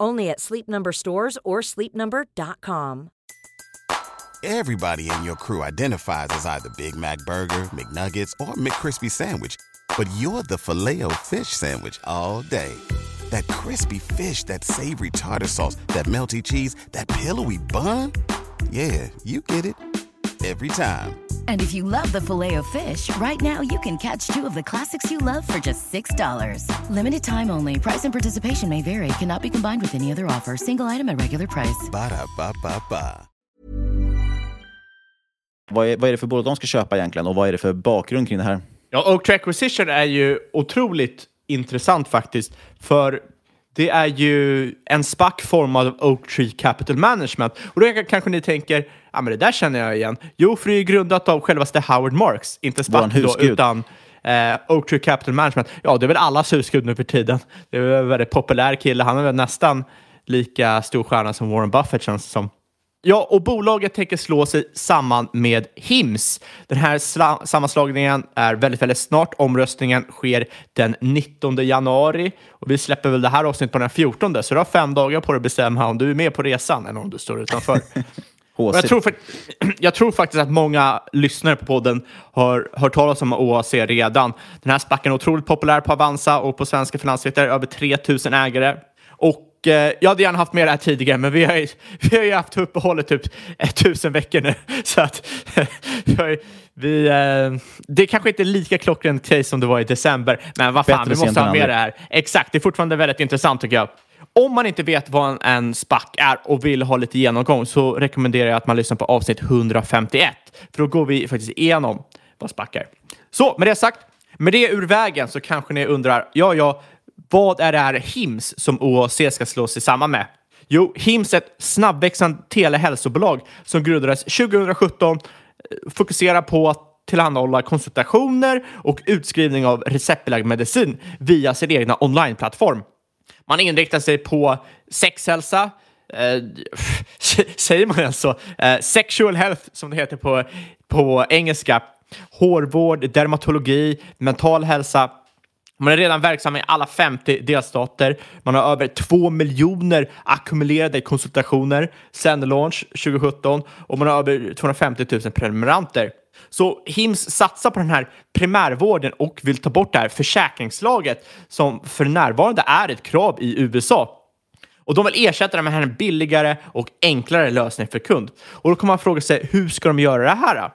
Only at Sleep Number stores or sleepnumber.com. Everybody in your crew identifies as either Big Mac Burger, McNuggets, or McCrispy Sandwich. But you're the filet fish Sandwich all day. That crispy fish, that savory tartar sauce, that melty cheese, that pillowy bun. Yeah, you get it. Every time. And if you love the filet of fish, right now you can catch two of the classics you love for just $6. Limited time only. Price and participation may vary. Cannot be combined with any other offer. Single item at regular price. Ba da ba ba ba. Vad är, vad är det för bolag de ska köpa egentligen och vad är det för bakgrund kring det här? Ja, Oak Tree Acquisition är ju otroligt intressant faktiskt. För det är ju en SPAC formad av Oak Tree Capital Management. Och då kanske ni tänker, ja men det där känner jag igen. Jo, för det är grundat av självaste Howard Marks, inte SPAC då, utan eh, Oak Tree Capital Management. Ja, det är väl allas husgud nu för tiden. Det är väl en väldigt populär kille. Han är väl nästan lika stor stjärna som Warren Buffett känns det som. Ja, och bolaget tänker slå sig samman med Hims. Den här sammanslagningen är väldigt, väldigt snart. Omröstningen sker den 19 januari och vi släpper väl det här avsnittet på den 14, så du har fem dagar på dig att bestämma om du är med på resan eller om du står utanför. jag, tror för, jag tror faktiskt att många lyssnare på podden har hört talas om OAC redan. Den här spacken är otroligt populär på Avanza och på svenska finansvetare, över 3000 ägare. Och jag hade gärna haft med det här tidigare, men vi har ju, vi har ju haft uppehållet typ tusen veckor nu. Så att vi, eh, det kanske inte är lika klockrent case som det var i december, men vad fan, Bättre vi måste ha med det här. Exakt, det är fortfarande väldigt intressant tycker jag. Om man inte vet vad en, en SPAC är och vill ha lite genomgång så rekommenderar jag att man lyssnar på avsnitt 151, för då går vi faktiskt igenom vad SPAC är. Så med det sagt, med det ur vägen så kanske ni undrar, ja, ja, vad är det här HIMS som OAC ska slå sig samman med? Jo, HIMS är ett snabbväxande telehälsobolag som grundades 2017, eh, fokuserar på att tillhandahålla konsultationer och utskrivning av receptbelagd medicin via sin egna onlineplattform. Man inriktar sig på sexhälsa, eh, säger man alltså. Eh, sexual health som det heter på, på engelska, hårvård, dermatologi, mental hälsa man är redan verksam i alla 50 delstater. Man har över 2 miljoner ackumulerade konsultationer sedan launch 2017 och man har över 250 000 prenumeranter. Så Hims satsar på den här primärvården och vill ta bort det här försäkringslaget som för närvarande är ett krav i USA. Och de vill ersätta det med en billigare och enklare lösning för kund. Och då kan man fråga sig, hur ska de göra det här?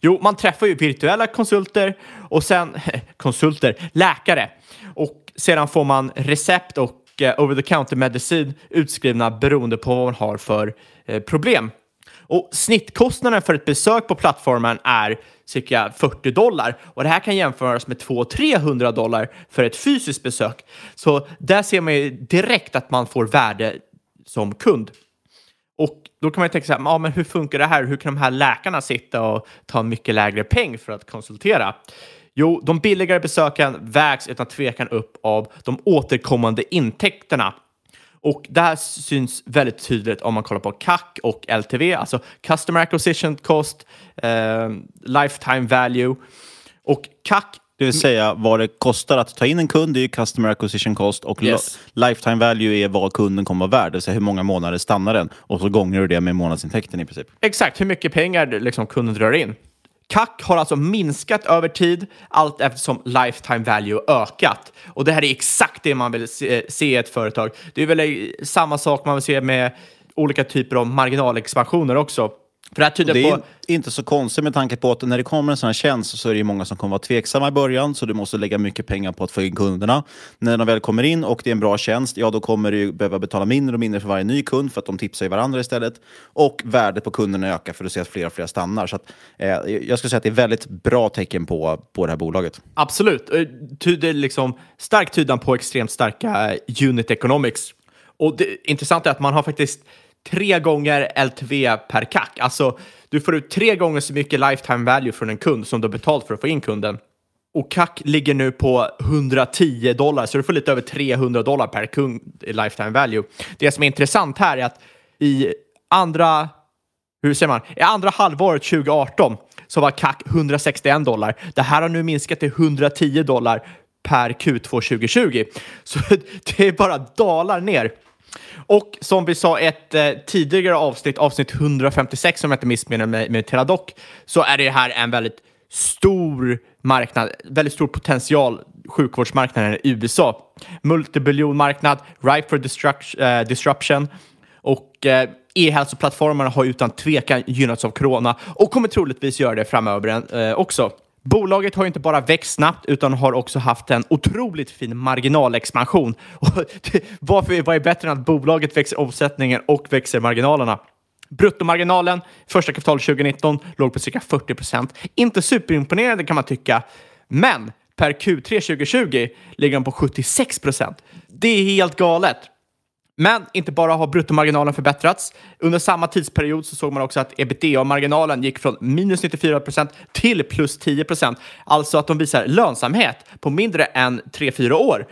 Jo, man träffar ju virtuella konsulter och sen konsulter, läkare. Och sedan får man recept och eh, over-the-counter medicin utskrivna beroende på vad man har för eh, problem. Och snittkostnaden för ett besök på plattformen är cirka 40 dollar och det här kan jämföras med 200-300 dollar för ett fysiskt besök. Så där ser man ju direkt att man får värde som kund. Då kan man ju tänka så här, ah, men hur funkar det här? Hur kan de här läkarna sitta och ta mycket lägre peng för att konsultera? Jo, de billigare besöken vägs utan tvekan upp av de återkommande intäkterna. Och det här syns väldigt tydligt om man kollar på CAC och LTV, alltså Customer Acquisition Cost, eh, Lifetime Value. Och CAC det vill säga vad det kostar att ta in en kund, det är ju customer acquisition cost och Yes. lifetime value är vad kunden kommer att vara värd, det vill säga hur många månader stannar den och så gånger du det med månadsintäkten i princip. Exakt hur mycket pengar liksom kunden drar in. CAC har alltså minskat över tid allt eftersom lifetime value ökat. Och det här är exakt det man vill se, se i ett företag. Det är väl eh, samma sak man vill se med olika typer av marginalexpansioner också. För det här tyder det på... är inte så konstigt med tanke på att när det kommer en sån här tjänst så är det många som kommer vara tveksamma i början, så du måste lägga mycket pengar på att få in kunderna. När de väl kommer in och det är en bra tjänst, ja då kommer du behöva betala mindre och mindre för varje ny kund för att de tipsar ju varandra istället. Och värdet på kunderna ökar för du ser att fler och fler stannar. Så att, eh, jag skulle säga att det är väldigt bra tecken på, på det här bolaget. Absolut. Eh, Tyder liksom stark tydan på extremt starka unit economics. Och det intressanta är att man har faktiskt tre gånger LTV per CAC. Alltså, du får ut tre gånger så mycket lifetime value från en kund som du har betalt för att få in kunden. Och CAC ligger nu på 110 dollar, så du får lite över 300 dollar per kund i lifetime value. Det som är intressant här är att i andra hur säger man? I andra halvåret 2018 så var CAC 161 dollar. Det här har nu minskat till 110 dollar per Q2 2020. Så det är bara dalar ner. Och som vi sa i ett eh, tidigare avsnitt, avsnitt 156 om jag inte missminner mig med Teladoc, så är det här en väldigt stor marknad, väldigt stor potential, sjukvårdsmarknaden i USA. Multibiljonmarknad, ripe for destruction. eh, disruption och eh, e-hälsoplattformarna har utan tvekan gynnats av corona och kommer troligtvis göra det framöver eh, också. Bolaget har inte bara växt snabbt utan har också haft en otroligt fin marginalexpansion. Varför vad är bättre än att bolaget växer omsättningen och växer marginalerna? Bruttomarginalen första kvartalet 2019 låg på cirka 40 procent. Inte superimponerande kan man tycka, men per Q3 2020 ligger den på 76 procent. Det är helt galet. Men inte bara har bruttomarginalen förbättrats. Under samma tidsperiod så såg man också att ebitda-marginalen gick från minus 94 procent till plus 10 procent. Alltså att de visar lönsamhet på mindre än 3-4 år.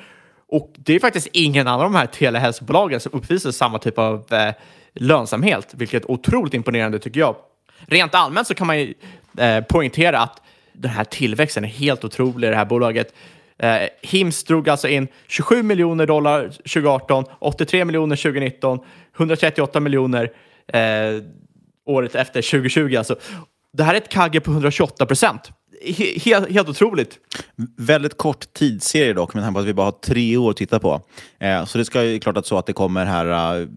Och det är faktiskt ingen annan av de här telehälsobolagen som uppvisar samma typ av eh, lönsamhet, vilket är otroligt imponerande tycker jag. Rent allmänt så kan man ju eh, poängtera att den här tillväxten är helt otrolig i det här bolaget. Eh, Hims drog alltså in 27 miljoner dollar 2018, 83 miljoner 2019, 138 miljoner eh, året efter 2020. Alltså. Det här är ett kagge på 128 procent. Helt, helt otroligt. Väldigt kort tidsserie dock, med tanke på att vi bara har tre år att titta på. Eh, så det ska ju klart att så att det kommer här... Eh,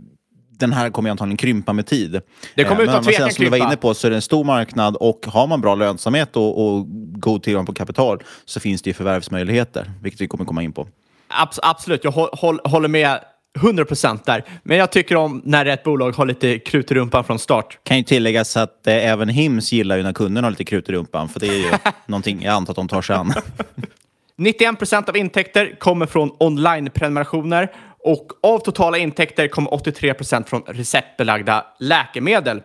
den här kommer antagligen krympa med tid. Det kommer Eh, utan men sen tvekan som du var krympa. inne på så är det en stor marknad och har man bra lönsamhet och, och god tillgång på kapital så finns det ju förvärvsmöjligheter, vilket vi kommer komma in på. Abs- absolut, jag hå- håll, håller med 100 procent där. Men jag tycker om när ett bolag har lite krut i rumpan från start. Kan ju tilläggas att eh, även Hims gillar ju när kunderna har lite krut i rumpan, för det är ju någonting jag antar att de tar sig an. 91 procent av intäkter kommer från online-prenumerationer och av totala intäkter kommer 83 procent från receptbelagda läkemedel.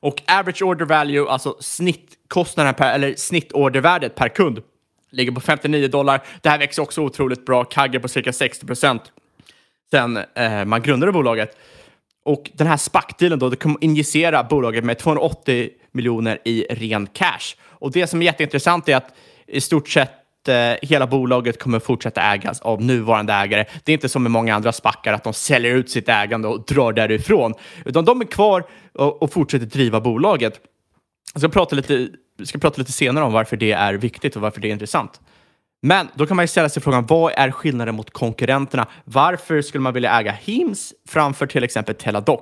Och average order value, alltså snittkostnaden per, eller snittordervärdet per kund, ligger på 59 dollar. Det här växer också otroligt bra, kagge på cirka 60 procent sen eh, man grundade bolaget. Och den här SPAC-dealen då, det kommer injicera bolaget med 280 miljoner i ren cash. Och det som är jätteintressant är att i stort sett Eh, hela bolaget kommer fortsätta ägas av nuvarande ägare. Det är inte som med många andra spackar att de säljer ut sitt ägande och drar därifrån, utan de är kvar och, och fortsätter driva bolaget. Jag ska prata lite, ska prata lite senare om varför det är viktigt och varför det är intressant. Men då kan man ju ställa sig frågan, vad är skillnaden mot konkurrenterna? Varför skulle man vilja äga Hims framför till exempel Teladoc?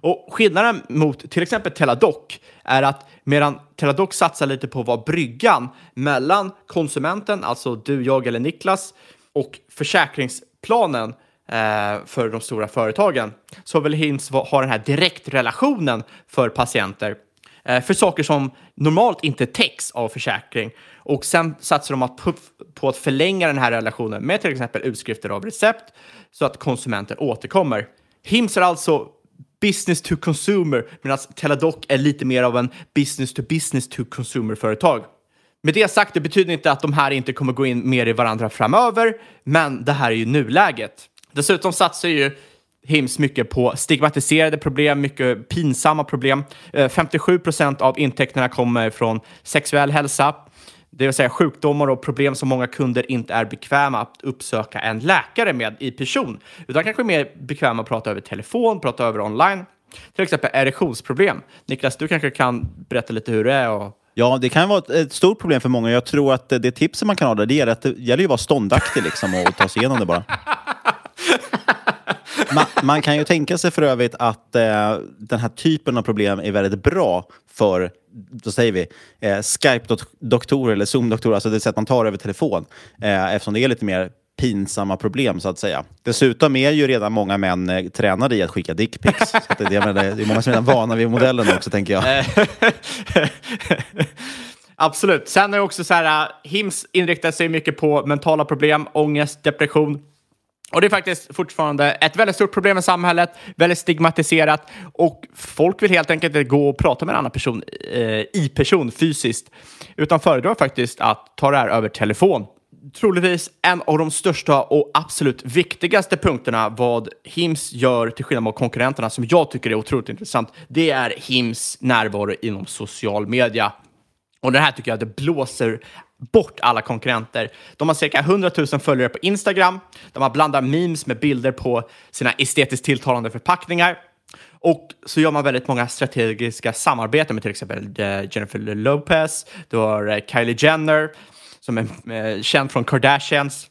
Och skillnaden mot till exempel Teladoc är att medan Teladoc satsar lite på att vara bryggan mellan konsumenten, alltså du, jag eller Niklas, och försäkringsplanen eh, för de stora företagen, så vill Hims ha den här direktrelationen för patienter eh, för saker som normalt inte täcks av försäkring. Och sen satsar de att på, på att förlänga den här relationen med till exempel utskrifter av recept så att konsumenten återkommer. Hims är alltså business to consumer medan Teladoc är lite mer av en business to business to consumer-företag. Med det sagt, det betyder inte att de här inte kommer gå in mer i varandra framöver, men det här är ju nuläget. Dessutom satsar ju Hims mycket på stigmatiserade problem, mycket pinsamma problem. Eh, 57 procent av intäkterna kommer från sexuell hälsa, det vill säga sjukdomar och problem som många kunder inte är bekväma att uppsöka en läkare med i person, utan kanske mer bekväma att prata över telefon, prata över online. Till exempel erektionsproblem. Niklas, du kanske kan berätta lite hur det är och Ja, det kan vara ett, stort problem för många. Jag tror att det tipset man kan ha där, det är att det gäller ju att vara ståndaktig liksom och ta sig igenom det bara. Man, man kan ju tänka sig för övrigt att eh, den här typen av problem är väldigt bra för, då säger vi, eh, Skype-doktorer eller Zoom-doktorer, alltså det sätt man tar över telefon, eh, eftersom det är lite mer pinsamma problem så att säga. Dessutom är ju redan många män eh, tränade i att skicka dickpics. Så det, det, det är många som är redan vana vid modellen också, tänker jag. Absolut. Sen är det också så här, äh, Hims inriktar sig mycket på mentala problem, ångest, depression. Och det är faktiskt fortfarande ett väldigt stort problem i samhället, väldigt stigmatiserat och folk vill helt enkelt inte gå och prata med en annan person eh, i person fysiskt, utan föredrar faktiskt att ta det här över telefon. Troligtvis en av de största och absolut viktigaste punkterna vad Hims gör till skillnad mot konkurrenterna som jag tycker är otroligt intressant, det är Hims närvaro inom social media. Och det här tycker jag det blåser bort alla konkurrenter. De har cirka 100 000 följare på Instagram. De har blandat memes med bilder på sina estetiskt tilltalande förpackningar. Och så gör man väldigt många strategiska samarbeten med till exempel eh, Jennifer Lopez, du har eh, Kylie Jenner som är eh, känd från Kardashians.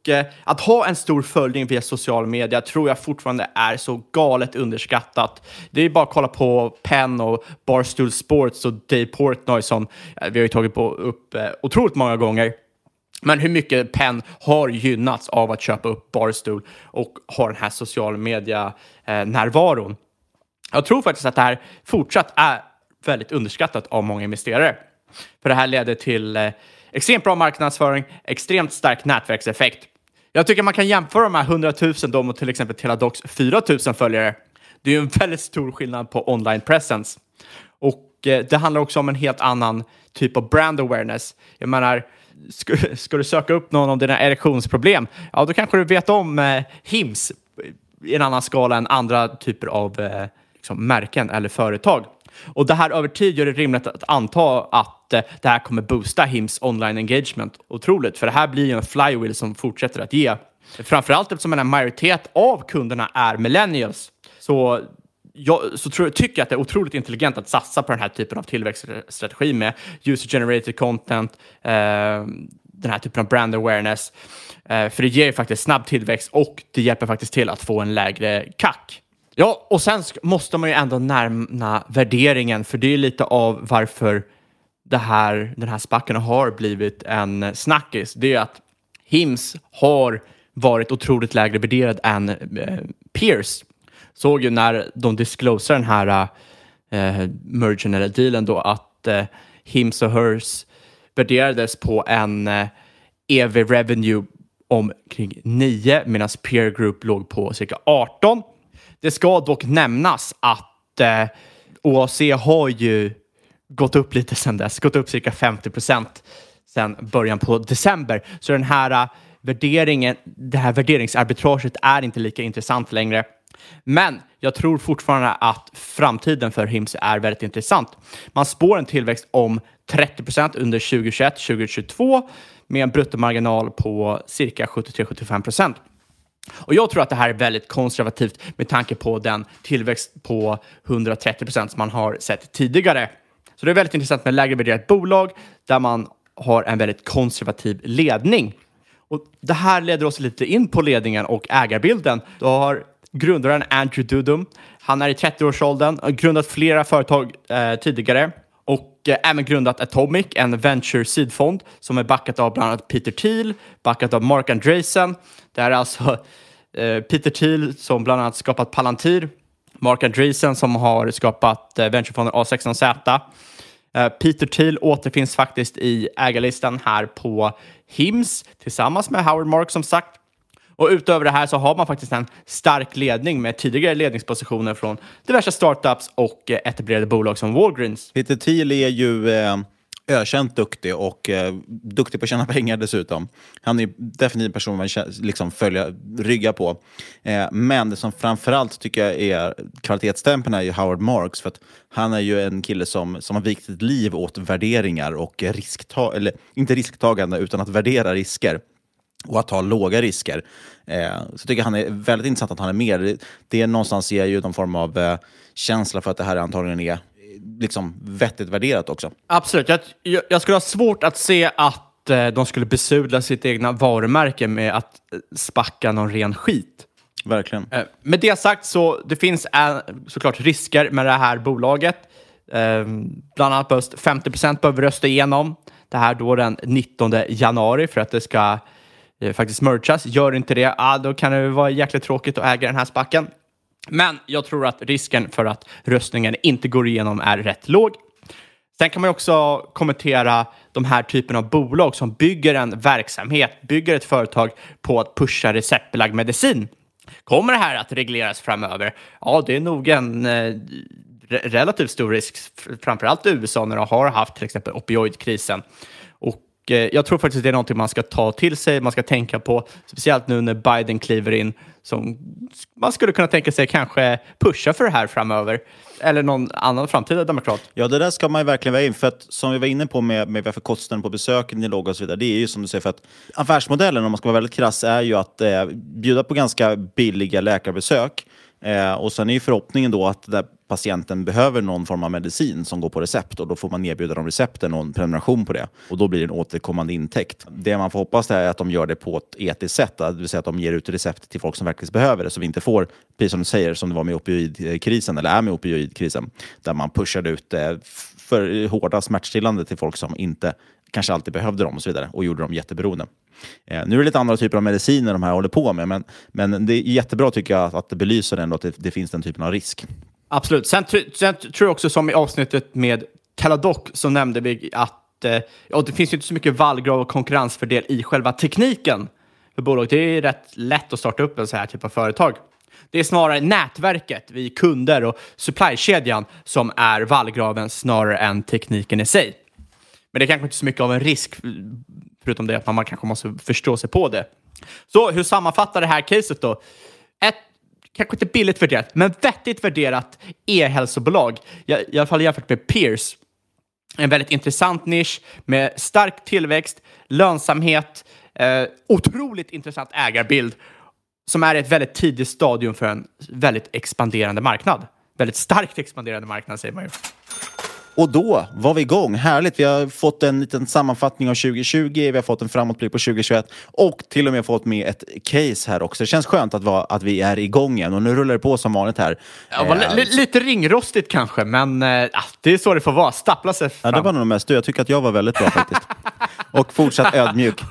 Och eh, att ha en stor följning via social media tror jag fortfarande är så galet underskattat. Det är bara att kolla på Penn och Barstool Sports och Dave Portnoy som eh, vi har ju tagit på upp eh, otroligt många gånger. Men hur mycket Penn har gynnats av att köpa upp Barstool och ha den här social media-närvaron. Eh, jag tror faktiskt att det här fortsatt är väldigt underskattat av många investerare. För det här leder till eh, extremt bra marknadsföring, extremt stark nätverkseffekt. Jag tycker man kan jämföra de här 100 000 då mot till exempel Teladocs 4 000 följare. Det är ju en väldigt stor skillnad på online presence. Och eh, det handlar också om en helt annan typ av brand awareness. Jag menar, ska, ska du söka upp någon om dina erektionsproblem, ja då kanske du vet om eh, Hims i en annan skala än andra typer av eh, liksom, märken eller företag. Och det här över tid gör det rimligt att anta att eh, det här kommer boosta Hims online engagement otroligt, för det här blir ju en flywheel som fortsätter att ge. Framförallt eftersom en majoritet av kunderna är millennials. Så jag så tror, tycker jag att det är otroligt intelligent att satsa på den här typen av tillväxtstrategi med user-generated content, eh, den här typen av brand awareness. Eh, för det ger ju faktiskt snabb tillväxt och det hjälper faktiskt till att få en lägre kack. Ja, och sen måste man ju ändå närma värderingen, för det är lite av varför det här, den här spacken har blivit en snackis. Det är att Hims har varit otroligt lägre värderad än eh, Pierce. Såg ju när de disclosade den här eh, mergen eller dealen då att eh, Hims och Hers värderades på en eh, EV revenue om kring 9 medan Peer Group låg på cirka 18. Det ska dock nämnas att eh, OAC har ju gått upp lite sedan dess, gått upp cirka 50 procent sedan början på december. Så den här uh, värderingen, det här värderingsarbitraget är inte lika intressant längre. Men jag tror fortfarande att framtiden för Hims är väldigt intressant. Man spår en tillväxt om 30 procent under 2021, 2022 med en bruttomarginal på cirka 73-75 procent. Och jag tror att det här är väldigt konservativt med tanke på den tillväxt på 130 procent som man har sett tidigare. Så det är väldigt intressant med lägre värderat bolag där man har en väldigt konservativ ledning. Och det här leder oss lite in på ledningen och ägarbilden. Du har grundaren Andrew Dudum. Han är i 30-årsåldern, har grundat flera företag eh, tidigare och eh, även grundat Atomic, en venture seedfond som är backat av bland annat Peter Thiel, backat av Mark Andreessen. Det är alltså eh, Peter Thiel som bland annat skapat Palantir, Mark Andreessen som har skapat eh, venturefonden A16Z. Peter Thiel återfinns faktiskt i ägarlistan här på Hims tillsammans med Howard Mark som sagt. Och utöver det här så har man faktiskt en stark ledning med tidigare ledningspositioner från diverse startups och etablerade bolag som Walgreens. Peter Thiel är ju eh, ökänt duktig och eh, duktig på att tjäna pengar dessutom. Han är definitivt en person man liksom följa, rygga på. Eh, men det som framförallt tycker jag är kvalitetsstämpeln är ju Howard Marks. För att han är ju en kille som, som har vikt sitt liv åt värderingar och risktagande, eller inte risktagande utan att värdera risker och att ta låga risker. Eh, så tycker jag han är väldigt intressant att han är med. Det, någonstans ger ju någon form av eh, känsla för att det här antagligen är eh, liksom vettigt värderat också. Absolut. Jag, jag, jag skulle ha svårt att se att eh, de skulle besudla sitt egna varumärke med att eh, spacka någon ren skit. Verkligen. Eh, med det sagt så det finns såklart risker med det här bolaget. Eh, bland annat behövs 50 procent behöver rösta igenom det här då den 19 januari för att det ska Eh, faktiskt merchas. Gör inte det, ah, då kan det vara jäkligt tråkigt att äga den här spacken. Men jag tror att risken för att röstningen inte går igenom är rätt låg. Sen kan man ju också kommentera de här typen av bolag som bygger en verksamhet, bygger ett företag på att pusha receptbelagd medicin. Kommer det här att regleras framöver? Ja, det är nog en eh, relativt stor risk, framförallt i USA när de har haft till exempel opioidkrisen. Eh, jag tror faktiskt det är någonting man ska ta till sig, man ska tänka på, speciellt nu när Biden kliver in, som man skulle kunna tänka sig kanske pusha för det här framöver. Eller någon annan framtida demokrat. Ja, det där ska man ju verkligen väga in. För att, som vi var inne på med, med varför kostnaden på besöken är låg och så vidare. Det är ju som du säger, för att affärsmodellen, om man ska vara väldigt krass, är ju att eh, bjuda på ganska billiga läkarbesök. Eh, och sen är ju förhoppningen då att där patienten behöver någon form av medicin som går på recept och då får man erbjuda dem recepten och en prenumeration på det. Och då blir det en återkommande intäkt. Det man får hoppas är att de gör det på ett etiskt sätt, det vill säga att de ger ut recept till folk som verkligen behöver det, så vi inte får, precis som du säger, som det var med opioidkrisen, eller är med opioidkrisen, där man pushade ut eh, för hårda smärtstillande till folk som inte kanske alltid behövde dem och så vidare och gjorde dem jätteberoende. Eh, nu är det lite andra typer av mediciner de här håller på med, men, men det är jättebra tycker jag att, att det belyser ändå att det, det finns den typen av risk. Absolut. Sen, sen tror jag också som i avsnittet med Teladoc så nämnde vi att eh, ja, det finns ju inte så mycket vallgrav och konkurrensfördel i själva tekniken för bolag. Det är rätt lätt att starta upp en så här typ av företag. Det är snarare nätverket, vi kunder och supplykedjan som är vallgraven snarare än tekniken i sig. Men det är kanske inte så mycket av en risk, förutom det att man kanske måste förstå sig på det. Så hur sammanfattar det här caset då? Ett kanske inte billigt värderat, men vettigt värderat e-hälsobolag. I, I alla fall jämfört med Peers. En väldigt intressant nisch med stark tillväxt, lönsamhet, eh, otroligt intressant ägarbild som är i ett väldigt tidigt stadium för en väldigt expanderande marknad. Väldigt starkt expanderande marknad säger man ju. Och då var vi igång. Härligt. Vi har fått en liten sammanfattning av 2020, vi har fått en framåtblick på 2021 och till och med fått med ett case här också. Det känns skönt att, vara, att vi är igång igen och nu rullar det på som vanligt här. Ja, Eh, li- lite ringrostigt kanske, men eh, ja, det är så det får vara. Stappla sig Ja, fram. det var nog mest du. Jag tycker att jag var väldigt bra faktiskt. och fortsatt ödmjuk.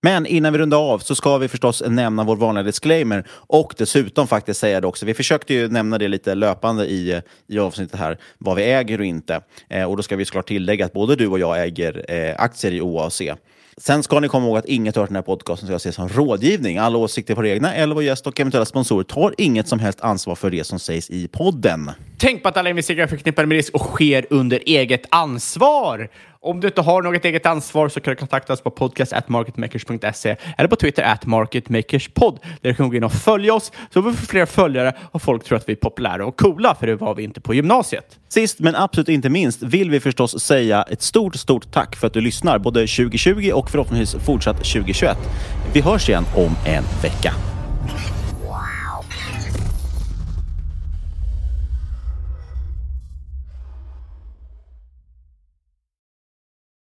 Men innan vi rundar av så ska vi förstås nämna vår vanliga disclaimer och dessutom faktiskt säga det också. Vi försökte ju nämna det lite löpande i, i avsnittet här, vad vi äger och inte. Eh, och då ska vi såklart tillägga att både du och jag äger eh, aktier i OAC. Sen ska ni komma ihåg att inget av den här podcasten ska ses som rådgivning. Alla åsikter på egna eller vår gäst och eventuella sponsorer tar inget som helst ansvar för det som sägs i podden. Tänk på att alla investeringar förknippade med risk och sker under eget ansvar. Om du inte har något eget ansvar så kan du kontakta oss på podcast.marketmakers.se eller på Twitter at marketmakerspod där du kan gå in och följa oss så vi får fler följare och folk tror att vi är populära och coola för det var vi inte på gymnasiet. Sist men absolut inte minst vill vi förstås säga ett stort, stort tack för att du lyssnar både 2020 och förhoppningsvis fortsatt 2021. Vi hörs igen om en vecka.